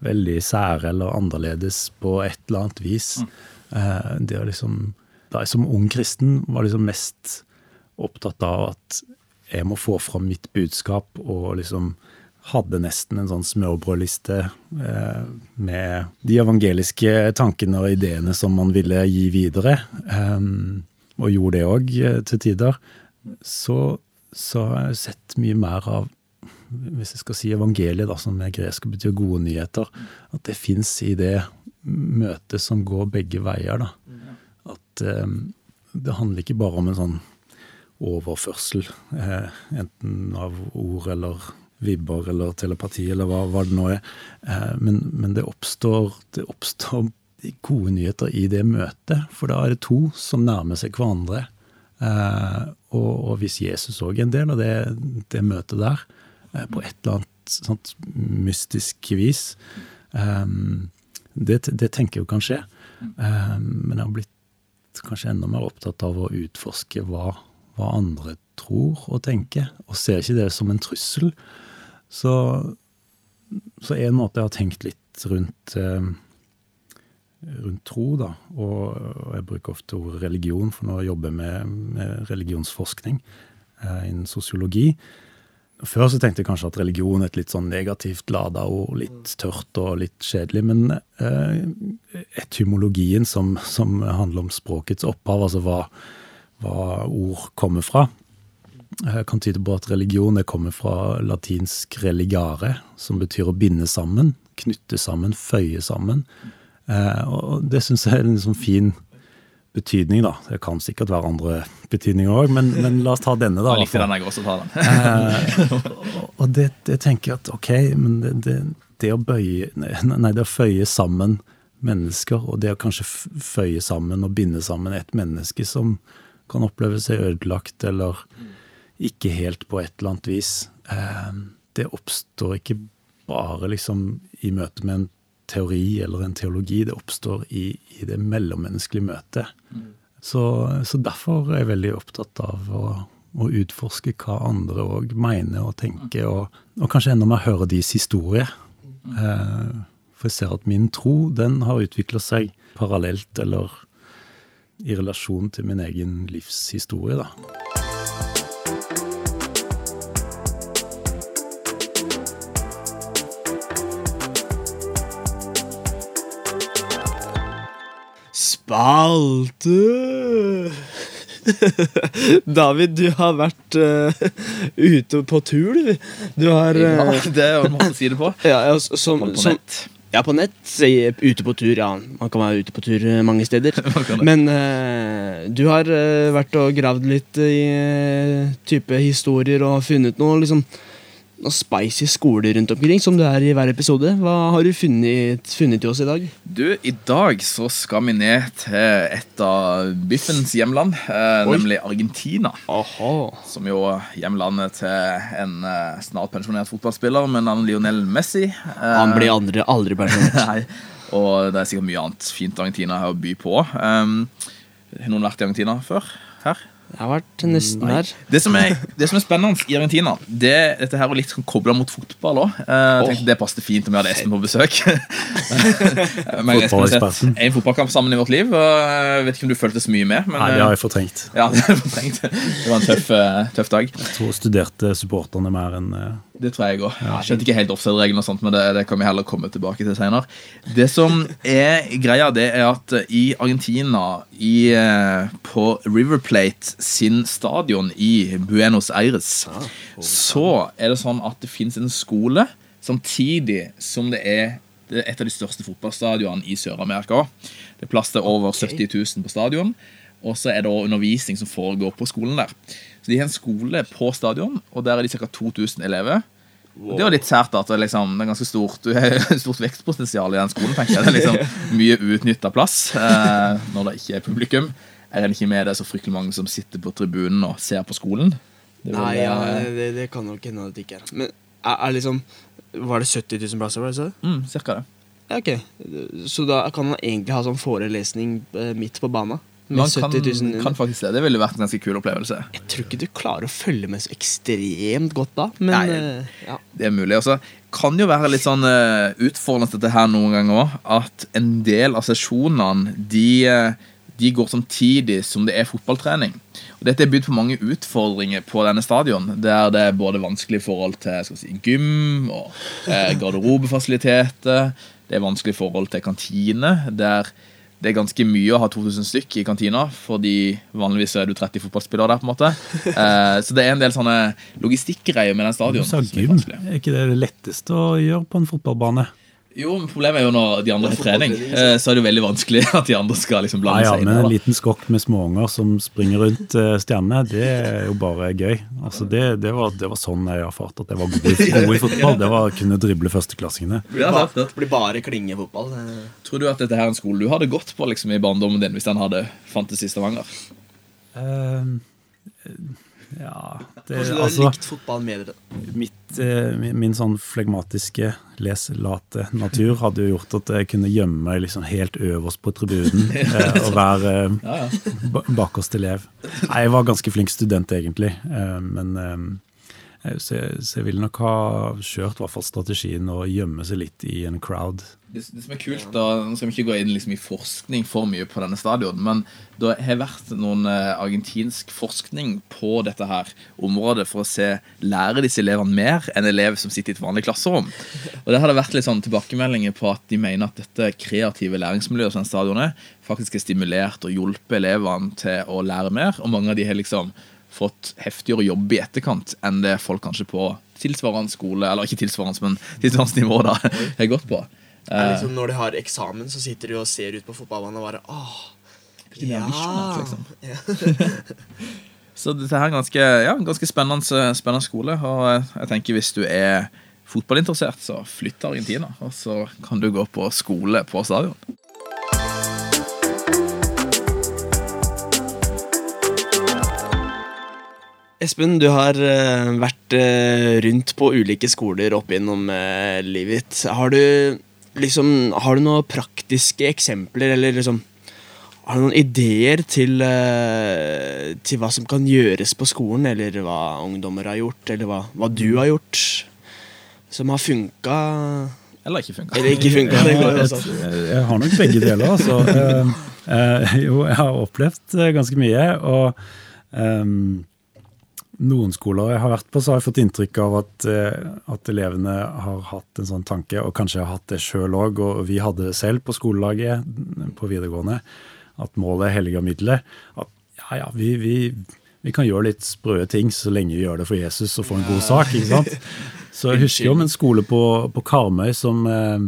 veldig sære eller annerledes på et eller annet vis. Eh, det å liksom Da jeg som ung kristen var liksom mest opptatt av at jeg må få fram mitt budskap, og liksom hadde nesten en sånn smørbrødliste eh, med de evangeliske tankene og ideene som man ville gi videre. og gjorde det òg til tider så, så, har jeg sett mye mer av hvis jeg skal si evangeliet, da, som er gresk og betyr gode nyheter, at det fins i det møtet som går begge veier. da. At um, det handler ikke bare om en sånn overførsel, eh, enten av ord eller vibber eller telepati eller hva, hva det nå er. Eh, men, men det, oppstår, det oppstår gode nyheter i det møtet, for da er det to som nærmer seg hverandre. Eh, og, og, hvis Jesus òg er en del av det, det møtet der, på et eller annet sånt mystisk vis eh, det, det, tenker jeg jo kan skje. Eh, men jeg har blitt kanskje enda mer opptatt av å utforske hva, hva andre tror og tenker, og ser ikke det som en trussel. Så, så en måte jeg har tenkt litt rundt eh, rundt tro, da. Og, og, jeg bruker ofte ordet religion, for nå jobber jeg med, med religionsforskning eh, innen sosiologi. Før så tenkte jeg kanskje at religion er et litt sånn negativt lada ord, litt tørt og litt kjedelig. Men eh, etymologien som, som, handler om språkets opphav, altså hva, hva ord kommer fra, jeg kan tyde på at religion er kommet fra latinsk religare, som betyr å binde sammen, knytte sammen, føye sammen. Eh, og det syns jeg er en sånn fin betydning, da. Det kan sikkert være andre betydninger òg, men, men, la oss ta denne, da. Jeg likte den, jeg også. tar den. eh, og det, det, tenker jeg at ok, men det, det, det, å bøye Nei, det å føye sammen mennesker, og det å kanskje føye sammen og binde sammen et menneske som kan oppleve seg ødelagt eller ikke helt på et eller annet vis, eh, det oppstår ikke bare liksom i møte med en teori eller en teologi. Det oppstår i, i det mellommenneskelige møtet. Mm. Så, så, derfor er jeg veldig opptatt av å, å utforske hva andre òg mener og tenker, og, og, kanskje enda mer høre deres historie. Mm. Eh, for jeg ser at min tro, den har utvikla seg parallelt eller i relasjon til min egen livshistorie, da. Spalte! David, du har vært uh, ute på tur, du. Du har uh, Ja, det er jo en måte å si det på. Ja, ja, som, på som, nett. Ja, på nett. Ute på tur, ja. Man kan være ute på tur eh, mange steder. Men uh, du har vært og gravd litt i type historier og funnet noe liksom noen spicy skoler rundt omkring, som du er i hver episode. Hva har du funnet, funnet til oss i dag? Du, I dag så skal vi ned til et av Biffens hjemland, eh, nemlig Argentina. Aha. Som jo hjemlandet til en eh, snart pensjonert fotballspiller med navn Lionel Messi. Eh, Han blir aldri, aldri pensjonert. Nei, og det er sikkert mye annet fint Argentina har å by på. Um, har noen vært i Argentina før? Her? Jeg har vært nesten der. Det som, er, det som er spennende i Argentina, det, dette her er litt sånn kobla mot fotball òg. Uh, oh. Det passet fint om vi hadde Espen på besøk. Men Espen har sett en fotballkamp sammen i vårt liv. Og jeg vet ikke om du følte så mye med. Men, Nei, det har jeg fortrengt. Ja, Det, fortrengt. det var en tøff, uh, tøff dag. Jeg tror jeg studerte supporterne mer enn uh det tror jeg òg. Jeg skjønte ikke helt offside-reglene, og sånt, men det, det, kan vi heller komme tilbake til senere. Det som er greia, det er at i Argentina, i, eh, på River Plate sin stadion i Buenos Aires, så er det sånn at det fins en skole samtidig som det er et av de største fotballstadionene i Sør-Amerika. Det er plass til over 70 000 på stadion. Og så er det også undervisning som foregår på skolen der. Så de har en skole på stadion, og der er de ca. 2000 elever. Wow. Det er jo litt sært at det, liksom, det er ganske stort, stort vekstpotensial i den skolen. tenker jeg. Det er liksom Mye uutnytta plass eh, når det ikke er publikum. Jeg regner ikke med det er så fryktelig mange som sitter på tribunen og ser på skolen. Det Nei, ja, det, det, kan nok hende at det ikke er. Men er, er liksom Var det 70 000 plasser? Var det så? Mm, cirka det. Ja, ok. Så da kan man egentlig ha sånn forelesning eh, midt på banen? Man kan, kan, faktisk det. Det ville vært en ganske kul opplevelse. Jeg tror ikke du klarer å følge med så ekstremt godt da, men Nei, uh, ja. Det er mulig. Også kan jo være litt sånn uh, utfordrende dette her noen ganger òg. At en del av sesjonene de, uh, de, går samtidig som det er fotballtrening. Og Dette er bydd på mange utfordringer på denne stadion. Der det er både vanskelig forhold til si, gym og garderobefasiliteter. Det er vanskelig forhold til kantine. der det er ganske mye å ha 2000 stykk i kantina, fordi vanligvis er du 30 fotballspillere der. på en måte. Eh, så det er en del sånne logistikkgreier med den stadion. Du sa gym. Er ikke det det letteste å gjøre på en fotballbane? Jo, men Problemet er jo når de andre har trening, eh, så er det jo veldig vanskelig at de andre skal liksom Ja, blande ja, seg inn. men her, en liten skokk med småunger som springer rundt eh, stjernene, det er jo bare gøy. Altså det, det, var, det var sånn jeg erfarte at jeg var god i, god i fotball. Det var å kunne drible førsteklassingene. Ja. Det blir bare klingefotball. Tror du at dette her er en skole du hadde gått på liksom, i barndommen din hvis den hadde fantes i Stavanger? Eh, ja det, Kanskje du har altså, likt fotball bedre. mitt, eh, min, min sånn flegmatiske, leslate natur hadde jo gjort at jeg kunne gjemme meg liksom helt øverst på tribunen eh, og være eh, bakerste elev. Nei, jeg var ganske flink student, egentlig. eh, Men eh, så jeg, så jeg ville nok ha kjørt hvert fall strategien å gjemme seg litt i en crowd. Det, det som er kult, da, Nå skal vi ikke gå inn liksom, i forskning for mye på denne stadion, men det har vært noen eh, argentinsk forskning på dette her området for å se lære disse elevene mer enn elever som sitter i et vanlig klasserom. Og det har det vært litt sånn tilbakemeldinger på at de mener at dette kreative læringsmiljøet som stadionet faktisk er, stimulert og hjulpet elevene til å lære mer, og mange av de har liksom fått heftigere jobb i etterkant enn det folk kanskje på tilsvarende skole, eller ikke tilsvarende, men tilsvarende nivå da, har gått på. Liksom når de har eksamen, så sitter de og ser ut på fotballbanen og bare Åh, ja. liksom. Så dette her er ganske, ja, ganske spennende, spennende skole. Og jeg tenker hvis du er fotballinteressert, så flytt til Argentina. Og så kan du gå på skole på stadion. Espen, du har eh, vært eh, rundt på ulike skoler opp gjennom eh, livet ditt. Har du liksom Har du noen praktiske eksempler, eller liksom Har du noen ideer til, til hva som kan gjøres på skolen, eller hva ungdommer har gjort, eller hva, hva du har gjort, som har funka Eller ikke funka. Eller ikke funka? Det går Jeg, også. jeg, jeg har nok begge deler, altså. Jo, jeg har opplevd ganske mye. Og ehm, noen skoler jeg har vært på, så har jeg fått inntrykk av at, eh, at elevene har hatt en sånn tanke, og kanskje har hatt det sjøl òg, og vi hadde det selv på skolelaget på videregående, at målet helliger middelet. At ja, ja, vi, vi, vi kan gjøre litt sprø ting så lenge vi gjør det for Jesus og får en god sak. ikke sant? Så jeg husker om en skole på, på Karmøy som eh,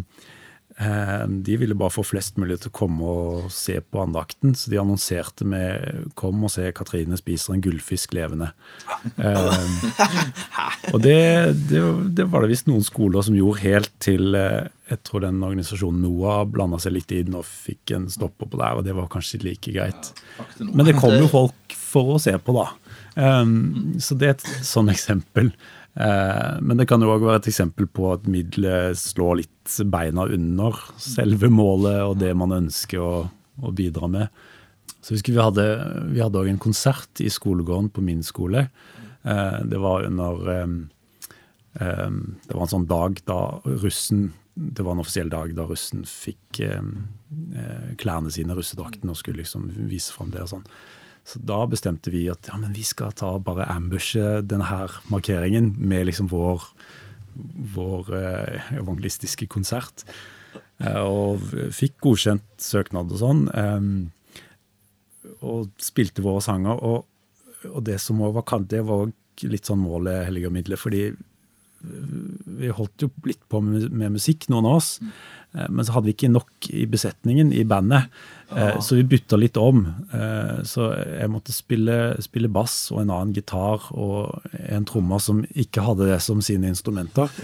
De ville bare få flest mulig til å komme og se på andakten, så de annonserte med 'Kom og se Katrine spiser en gullfisk levende'. Eh, og det, det, det var det visst noen skoler som gjorde helt til eh, Jeg tror den organisasjonen NOAH blanda seg litt inn og fikk en stopper på der, og det var kanskje like greit. Men det kom jo folk for å se på, da. Så det er et sånn eksempel. Eh, men det kan jo òg være et eksempel på at middelet slår litt beina under selve målet og det man ønsker å, å bidra med. Så husker Vi hadde vi òg en konsert i skolegården på min skole. Eh, det var under eh, Det var en sånn dag da russen Det var en offisiell dag da russen fikk klærne sine, russedrakten, og skulle liksom vise fram det og sånn. Så da bestemte vi at ja, vi skal ta bare ambushe denne markeringen med liksom vår, vår eh, evangelistiske konsert. Eh, og fikk godkjent søknad og sånn. Eh, og spilte våre sanger. Og, og det som òg var kant, det var litt sånn målet helliger midler. Fordi vi holdt jo litt på med, med musikk, noen av oss. Eh, Men så hadde vi ikke nok i besetningen i bandet, eh, så vi bytta litt om. Eh, Så jeg måtte spille, spille bass og en annen gitar og en trommer som ikke hadde det som sine instrumenter.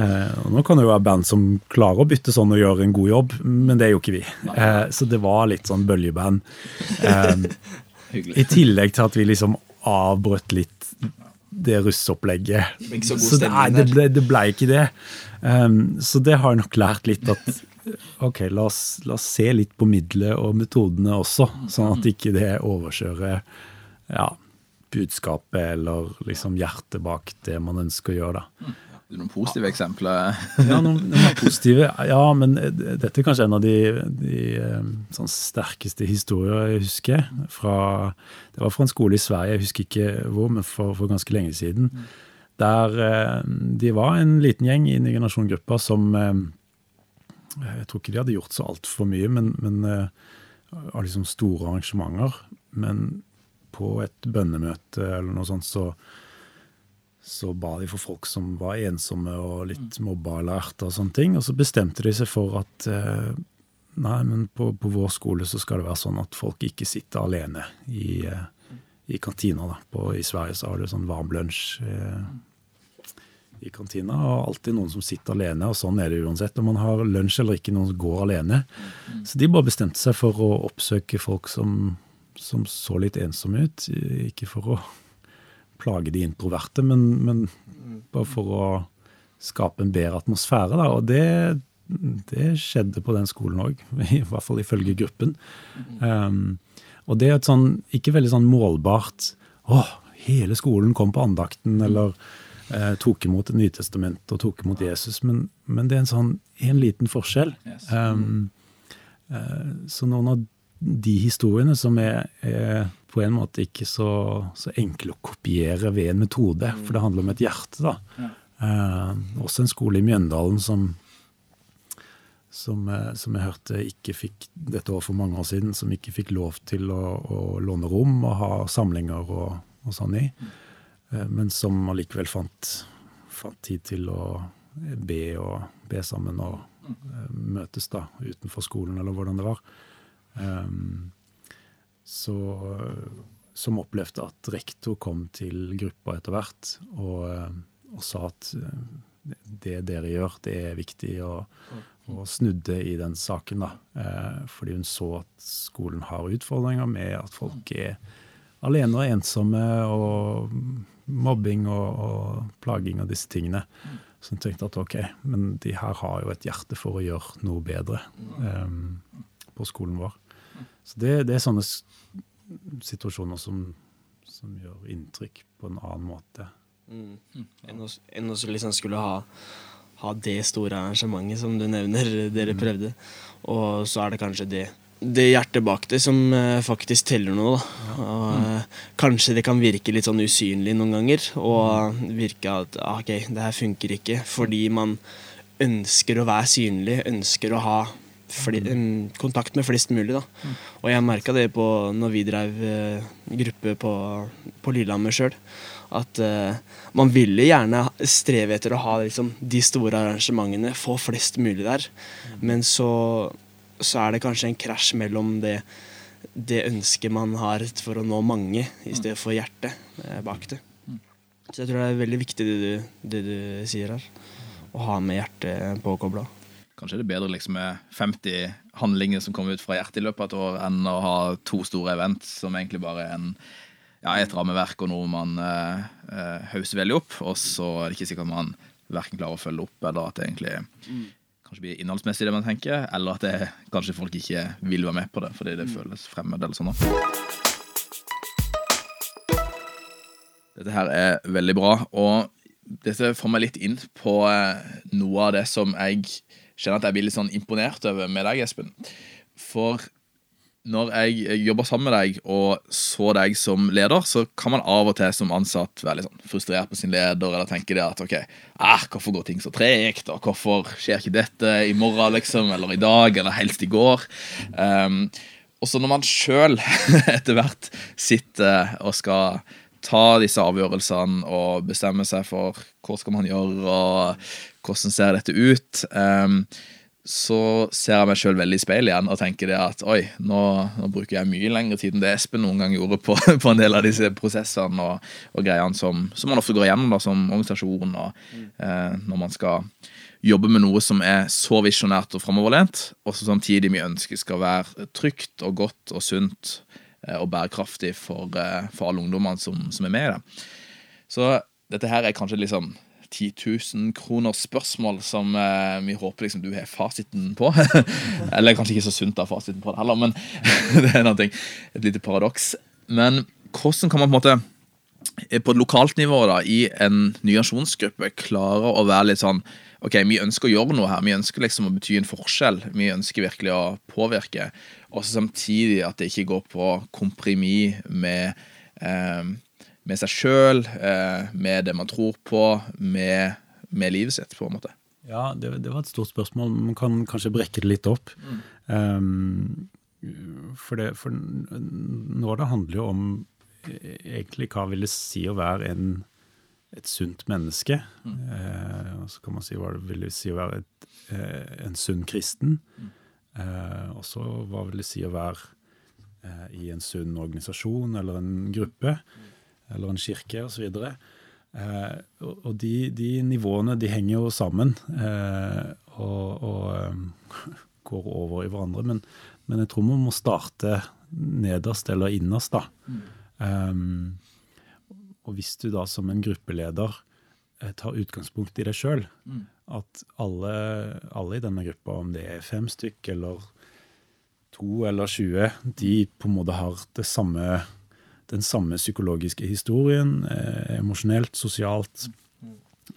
Eh, Og nå kan det jo være band som klarer å bytte sånn og gjøre en god jobb, men det er jo ikke vi. Eh, Så det var litt sånn bøljeband. I tillegg til at vi liksom avbrøt litt det russeopplegget. ikke så Så det, nei, det, ble, det ble ikke det. Um, så det har jeg nok lært litt at ok, la oss, la oss se litt på middelet og metodene også, sånn at ikke det overkjører ja, budskapet eller liksom hjertet bak det man ønsker å gjøre. da. Det er noen positive eksempler. Ja, noen, noen positive. Ja, men eh, dette er kanskje en av de, de eh, sånn sterkeste historier jeg husker. Fra, det var fra en skole i Sverige, jeg husker ikke hvor, men for, for ganske lenge siden. Der eh, de var en liten gjeng i generasjongruppa som Jeg tror ikke de hadde gjort så altfor mye, men, men eh, av liksom store arrangementer. Men på et bønnemøte eller noe sånt, så så ba de for folk som var ensomme og litt mobba eller erta og sånne ting. Og så bestemte de seg for at eh, nei, men på, på, vår skole så skal det være sånn at folk ikke sitter alene i, eh, i kantina. da. På, I Sverige så har du sånn varm lunsj eh, i kantina, og alltid noen som sitter alene. Og sånn er det uansett om man har lunsj eller ikke, noen som går alene. Så de bare bestemte seg for å oppsøke folk som, som så litt ensomme ut. Ikke for å plage de introverte, men, men bare for å skape en bedre atmosfære. Da. Og det, det skjedde på den skolen òg, i hvert fall ifølge gruppen. Um, og det er et sånn, ikke veldig sånn målbart Å, hele skolen kom på andakten, eller eh, tok imot Nytestamentet og tok imot Jesus. Men, men, det er en sånn en liten forskjell. Um, eh, så noen av de historiene som er, er på en måte ikke så, så enkle å kopiere ved en metode, for det handler om et hjerte. da. Ja. Eh, også en skole i Mjøndalen som, som, eh, som, jeg hørte ikke fikk dette år for mange år siden, som ikke fikk lov til å, å låne rom og ha samlinger og, og sånn i, eh, men som allikevel fant, fant, tid til å be og be sammen og eh, møtes da utenfor skolen, eller hvordan det var. Um, så, som opplevde at rektor kom til gruppa etter hvert og, eh, og, sa at eh, det dere gjør, det er viktig, og, og snudde i den saken. da, eh, Fordi hun så at skolen har utfordringer med at folk er alene og ensomme, og mobbing og, og plaging og disse tingene. Så jeg tenkte at ok, men de her har jo et hjerte for å gjøre noe bedre um, på skolen vår. Så det, det er sånne situasjoner som, som, gjør inntrykk på en annen måte. Mm. Enn å liksom skulle ha, ha, det store arrangementet som du nevner, dere mm. prøvde. Og så er det kanskje det, det hjertet bak det som uh, faktisk teller noe. Da. Og, uh, kanskje det kan virke litt sånn usynlig noen ganger, og mm. virke at ah, ok, det her funker ikke, fordi man ønsker å være synlig, ønsker å ha fli, kontakt med flest mulig. Da. Mm. Og jeg merka det på når vi drev eh, gruppe på, på Lillehammer sjøl. At uh, man ville gjerne streve etter å ha liksom, de store arrangementene, få flest mulig der. Mm. Men så, så, er det kanskje en krasj mellom det, det ønsket man har for å nå mange, i stedet for hjertet eh, bak det. Så jeg tror det er veldig viktig det du, det du sier her. Å ha med hjertet påkobla. Kanskje det er bedre liksom med 50 handlinger som kommer ut fra hjertet i løpet av et år, enn å ha to store event som egentlig bare er en, ja, et rammeverk og noe man uh, uh, hauser veldig opp, og så er det ikke sikkert man verken klarer å følge opp, eller at det egentlig. Kanskje blir innholdsmessig det man tenker, eller at det, kanskje folk ikke vil være med på det fordi det mm. føles fremmed eller sånn. Dette her er veldig bra, og dette får meg litt inn på noe av det som jeg kjenner at jeg blir litt sånn imponert over med deg, Espen. For når jeg jobber sammen med deg og så deg som leder, så kan man av og til som ansatt være litt sånn frustrert på sin leder, eller tenke det at ok, ah, hvorfor går ting så tregt, og hvorfor skjer ikke dette i morgen, liksom, eller i dag, eller helst i går? Um, og så når man sjøl etter hvert sitter og skal ta disse avgjørelsene og bestemme seg for hva skal man gjøre, og hvordan ser dette ut? Um, så ser jeg meg sjøl veldig i speilet igjen og tenker det at oi, nå, nå, bruker jeg mye lengre tid enn det Espen noen gang gjorde på, på en del av disse prosessene og, og greiene som, som, man ofte går igjennom da, som organisasjon, og eh, når man skal jobbe med noe som er så visjonært og framoverlent, og som samtidig vi ønsker skal være trygt og godt og sunt eh, og bærekraftig for, eh, for alle ungdommene som, som, er med i det. Så dette her er kanskje liksom 10 000 kroner spørsmål som eh, vi håper liksom du har fasiten på. Eller kanskje ikke så sunt å ha fasiten på det heller, men det er noe, et lite paradoks. Men hvordan kan man på en måte eh, på et lokalt nivå da, i en nyasjonsgruppe klare å være litt sånn ok, vi ønsker å gjøre noe her, vi ønsker liksom å bety en forskjell. Vi ønsker virkelig å påvirke. Og samtidig at det ikke går på kompromiss med eh, med seg sjøl, eh, med det man tror på, med, med, livet sitt, på en måte? Ja, det, det, var et stort spørsmål. Man kan kanskje brekke det litt opp. Mm. Um, for, det, for nå det handler jo om egentlig hva vil det si å være en, et sunt menneske. Eh, og så kan man si hva det vil si å være et, eh, en sunn kristen. Eh, og så hva vil det si å være eh, i en sunn organisasjon eller en gruppe eller en kirke osv. Eh, og og de, de nivåene de henger jo sammen eh, og, og eh, går over i hverandre. Men, men jeg tror man må starte nederst eller innerst, da. Um, og hvis du da som en gruppeleder eh, tar utgangspunkt i deg sjøl, at alle, alle i denne gruppa, om det er fem stykk eller to eller 20, de på en måte har det samme, den samme psykologiske historien, eh, emosjonelt, sosialt,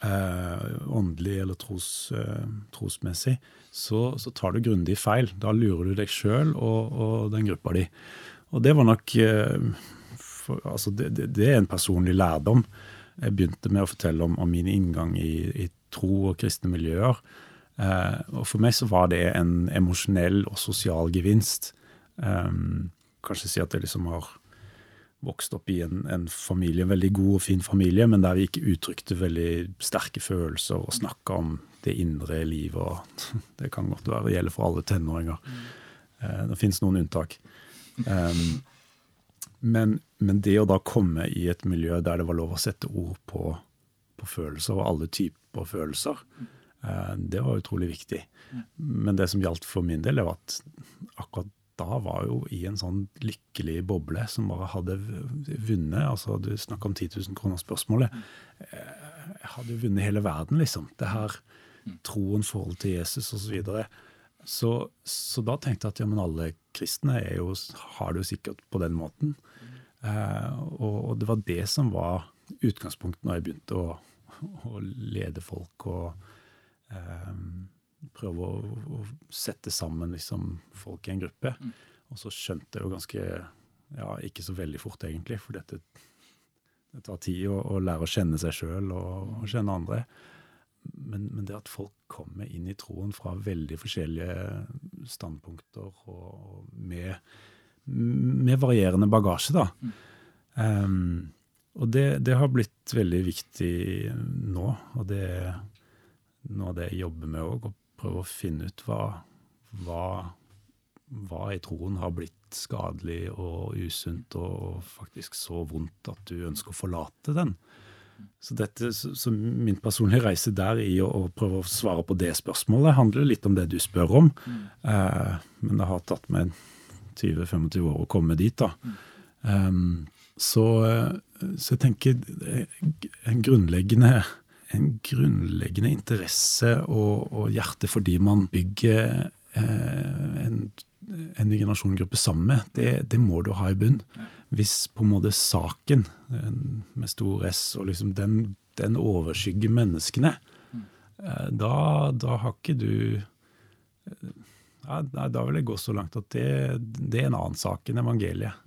eh, åndelig eller tros, eh, trosmessig, så, så tar du grundig feil. Da lurer du deg sjøl og, og den gruppa di. Og det var nok eh, for, altså det, det, det er en personlig lærdom. Jeg begynte med å fortelle om, om min inngang i, i tro og kristne miljøer. Eh, og for meg så var det en emosjonell og sosial gevinst. Um, kanskje si at jeg liksom har vokst opp i en, en familie, en veldig god og fin familie, men der vi ikke uttrykte veldig sterke følelser og snakka om det indre livet. og Det kan godt være det gjelder for alle tenåringer. Eh, det finnes noen unntak. Um, men, men, det å da komme i et miljø der det var lov å sette ord på, på følelser, og alle typer følelser, eh, det var utrolig viktig. Men det som gjaldt for min del, var at akkurat da var jo i en sånn lykkelig boble som bare hadde vunnet. altså Du snakker om 10 000 kroner-spørsmålet. Jeg hadde vunnet hele verden, liksom. Det her troen, forhold til Jesus osv. Så, videre. så Så da tenkte jeg at ja, men alle kristne jo, har det jo sikkert på den måten. Eh, og, det var det som var utgangspunktet når jeg begynte å, å lede folk og eh, prøve å, å, sette sammen liksom, folk i en gruppe. Mm. Og så skjønte jeg jo ganske Ja, ikke så veldig fort, egentlig, for dette det tar tid å, å lære å kjenne seg sjøl og, og, kjenne andre. Men, men, det at folk kommer inn i troen fra veldig forskjellige standpunkter og med, med varierende bagasje, da. Mm. Um, og det, det, har blitt veldig viktig nå, og det er noe av det jeg jobber med òg prøve å finne ut hva, hva, hva i troen har blitt skadelig og usunt og faktisk så vondt at du ønsker å forlate den. Så, dette, så min personlige reise der i å, å, prøve å svare på det spørsmålet handler litt om det du spør om. Mm. Eh, men det har tatt meg 20-25 år å komme dit, da. Mm. Um, så, så, jeg tenker en grunnleggende en grunnleggende interesse og, og hjerte fordi man bygger eh, en, en ny generasjongruppe sammen med. Det, det, må du ha i bunn. Hvis på en måte saken, med stor S, og liksom den, den overskygger menneskene, eh, da, da, har ikke du ja, Da vil jeg gå så langt at det, det er en annen sak enn evangeliet.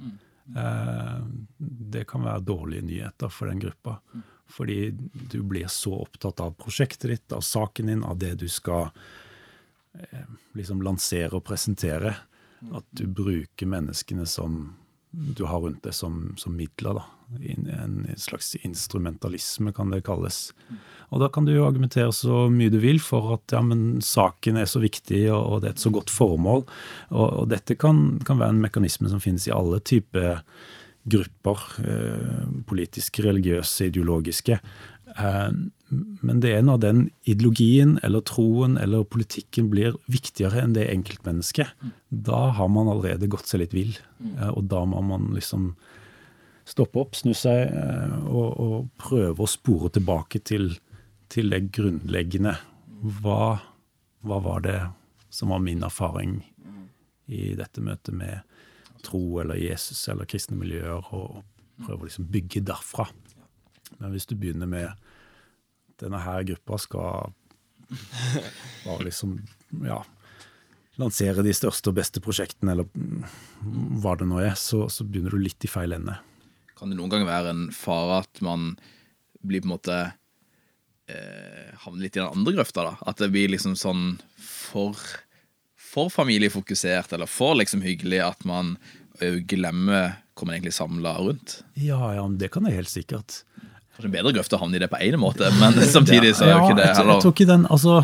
Eh, det kan være dårlige nyheter for den gruppa. Fordi du blir så opptatt av prosjektet ditt, av saken din, av det du skal eh, liksom lansere og presentere, at du bruker menneskene som du har rundt deg som, som midler. da. En, slags instrumentalisme, kan det kalles. Og da kan du jo argumentere så mye du vil for at ja, men saken er så viktig, og, det er et så godt formål. Og, og dette kan, kan, være en mekanisme som finnes i alle typer grupper, eh, politiske, religiøse, ideologiske. Eh, men det er når den ideologien eller troen eller politikken blir viktigere enn det enkeltmennesket, da har man allerede gått seg litt vill. Eh, og da må man liksom stoppe opp, snu seg og, og prøve å spore tilbake til, til det grunnleggende. Hva, hva var det som var min erfaring i dette møtet med tro eller Jesus eller kristne miljøer, og prøve å liksom bygge derfra. Men hvis du begynner med denne her gruppa skal bare liksom ja, lansere de største og beste prosjektene, eller hva det nå er, så, så begynner du litt i feil ende. Kan det noen gang være en fare at man blir på en måte eh, havner litt i den andre grøfta? da? At det blir liksom sånn for for familiefokusert eller for liksom hyggelig at man glemmer hva man egentlig samla rundt? Ja, ja, det kan jeg helt sikkert. Kanskje bedre grøft å havne i det på en måte, men samtidig så er jo ikke det heller jeg tror ikke den altså,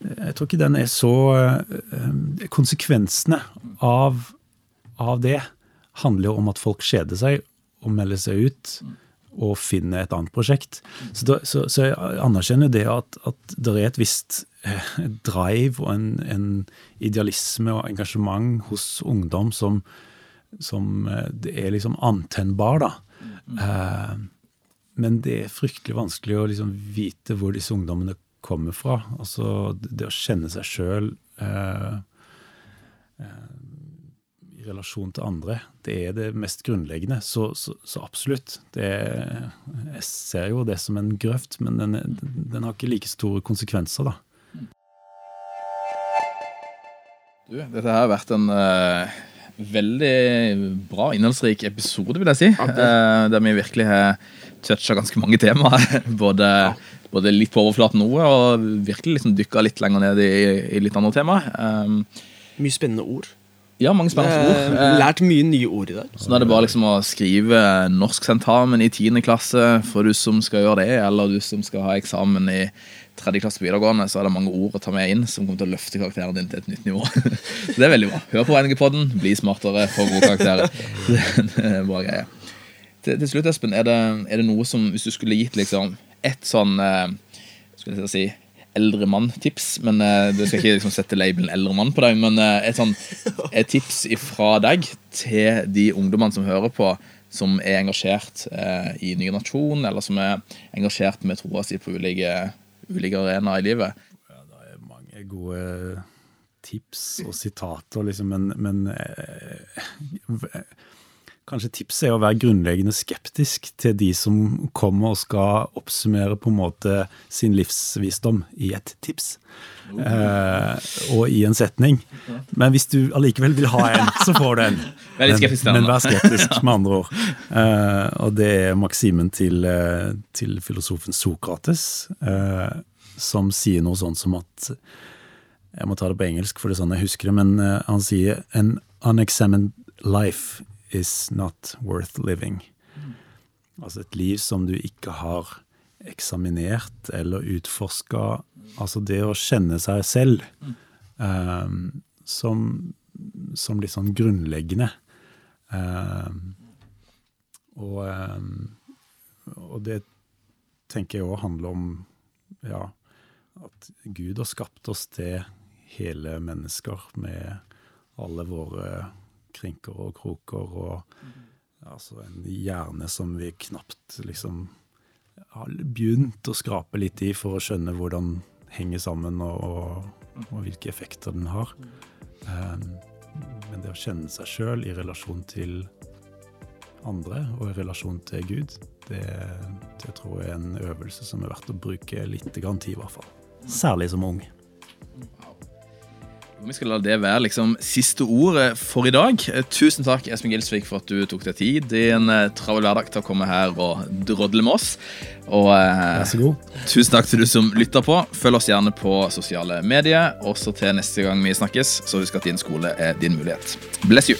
jeg tror ikke den er så eh, Konsekvensene av, av det handler jo om at folk kjeder seg og melder seg ut og finner et annet prosjekt. Så, da, så, så jeg anerkjenner det at, at det er et visst eh, drive og en, en idealisme og engasjement hos ungdom som, som eh, det er liksom antennbar, da. Eh, men det er fryktelig vanskelig å liksom vite hvor disse ungdommene kommer fra. Altså det å kjenne seg sjøl eh, eh, i relasjon til andre, det er det mest grunnleggende. Så, så, så absolutt. Det er, jeg ser jo det som en grøft, men den, den har ikke like store konsekvenser, da. Du, dette her har vært en eh, veldig bra, innholdsrik episode, vil jeg si. Eh, der vi virkelig har toucha ganske mange temaer. både, både litt på overflaten noe, og virkelig liksom dykka litt lenger ned i, i litt andre temaer. Um, Mye spennende ord. Ja, mange spennende ord. Eh, Eh, lært mye nye ord i dag. så nå er det bare liksom å skrive norsksentamen i 10. klasse for du som skal gjøre det, eller du som skal ha eksamen i tredje klasse på videregående, så er det mange ord å ta med inn som kommer til å løfte karakteren din til et nytt nivå. så det er veldig bra. Hør på NG-podden, bli smartere, få gode karakterer. Det, er en bra greie. Til, til slutt, Espen, er det, er det noe som, hvis du skulle gitt liksom ett sånn eh, skulle jeg si, eldre mann-tips, men eh, du skal ikke liksom sette labelen eldre mann på deg, men eh, et sånn et tips fra deg til de ungdommene som hører på, som er engasjert eh, i Ny Nasjon, eller som er engasjert med troa si på ulike, ulike arenaer i livet. Ja, Det er mange gode tips og sitater, liksom, men, men eh, Kanskje tipset er å være grunnleggende skeptisk til de som kommer og skal oppsummere på en måte sin livsvisdom i et tips. Eh, og i en setning. Men hvis du allikevel vil ha en, så får du en. Men- Men vær skeptisk, med andre ord. Eh, og det er maksimen til, eh, til filosofen Sokrates, eh, som sier noe sånt som at Jeg må ta det på engelsk, for det er sånn jeg husker det, men eh, han sier An unexamined life is not worth living. Altså et liv som du ikke har eksaminert eller utforska. Altså det å kjenne seg selv um, som, som litt sånn grunnleggende. Um, og, um, og det tenker jeg òg handler om ja, at Gud har skapt oss til hele mennesker med alle våre krinker og kroker og altså en hjerne som vi knapt liksom har begynt å skrape litt i for å skjønne hvordan henger sammen og, og, og hvilke effekter den har. Um, men det å kjenne seg sjøl i relasjon til andre og i relasjon til Gud, det, det tror jeg er en øvelse som er verdt å bruke litt tid, i hvert fall. Særlig som ung. Vi skal la det være liksom siste ordet for i dag. Eh, Tusen takk Espen Gilsvik for at du tok deg tid i en eh, travel hverdag til å komme her og drodle med oss. Og eh, Vær så god. tusen takk til du som lytter på. Følg oss gjerne på sosiale medier. Også til neste gang vi snakkes, så husk at din skole er din mulighet. Bless you.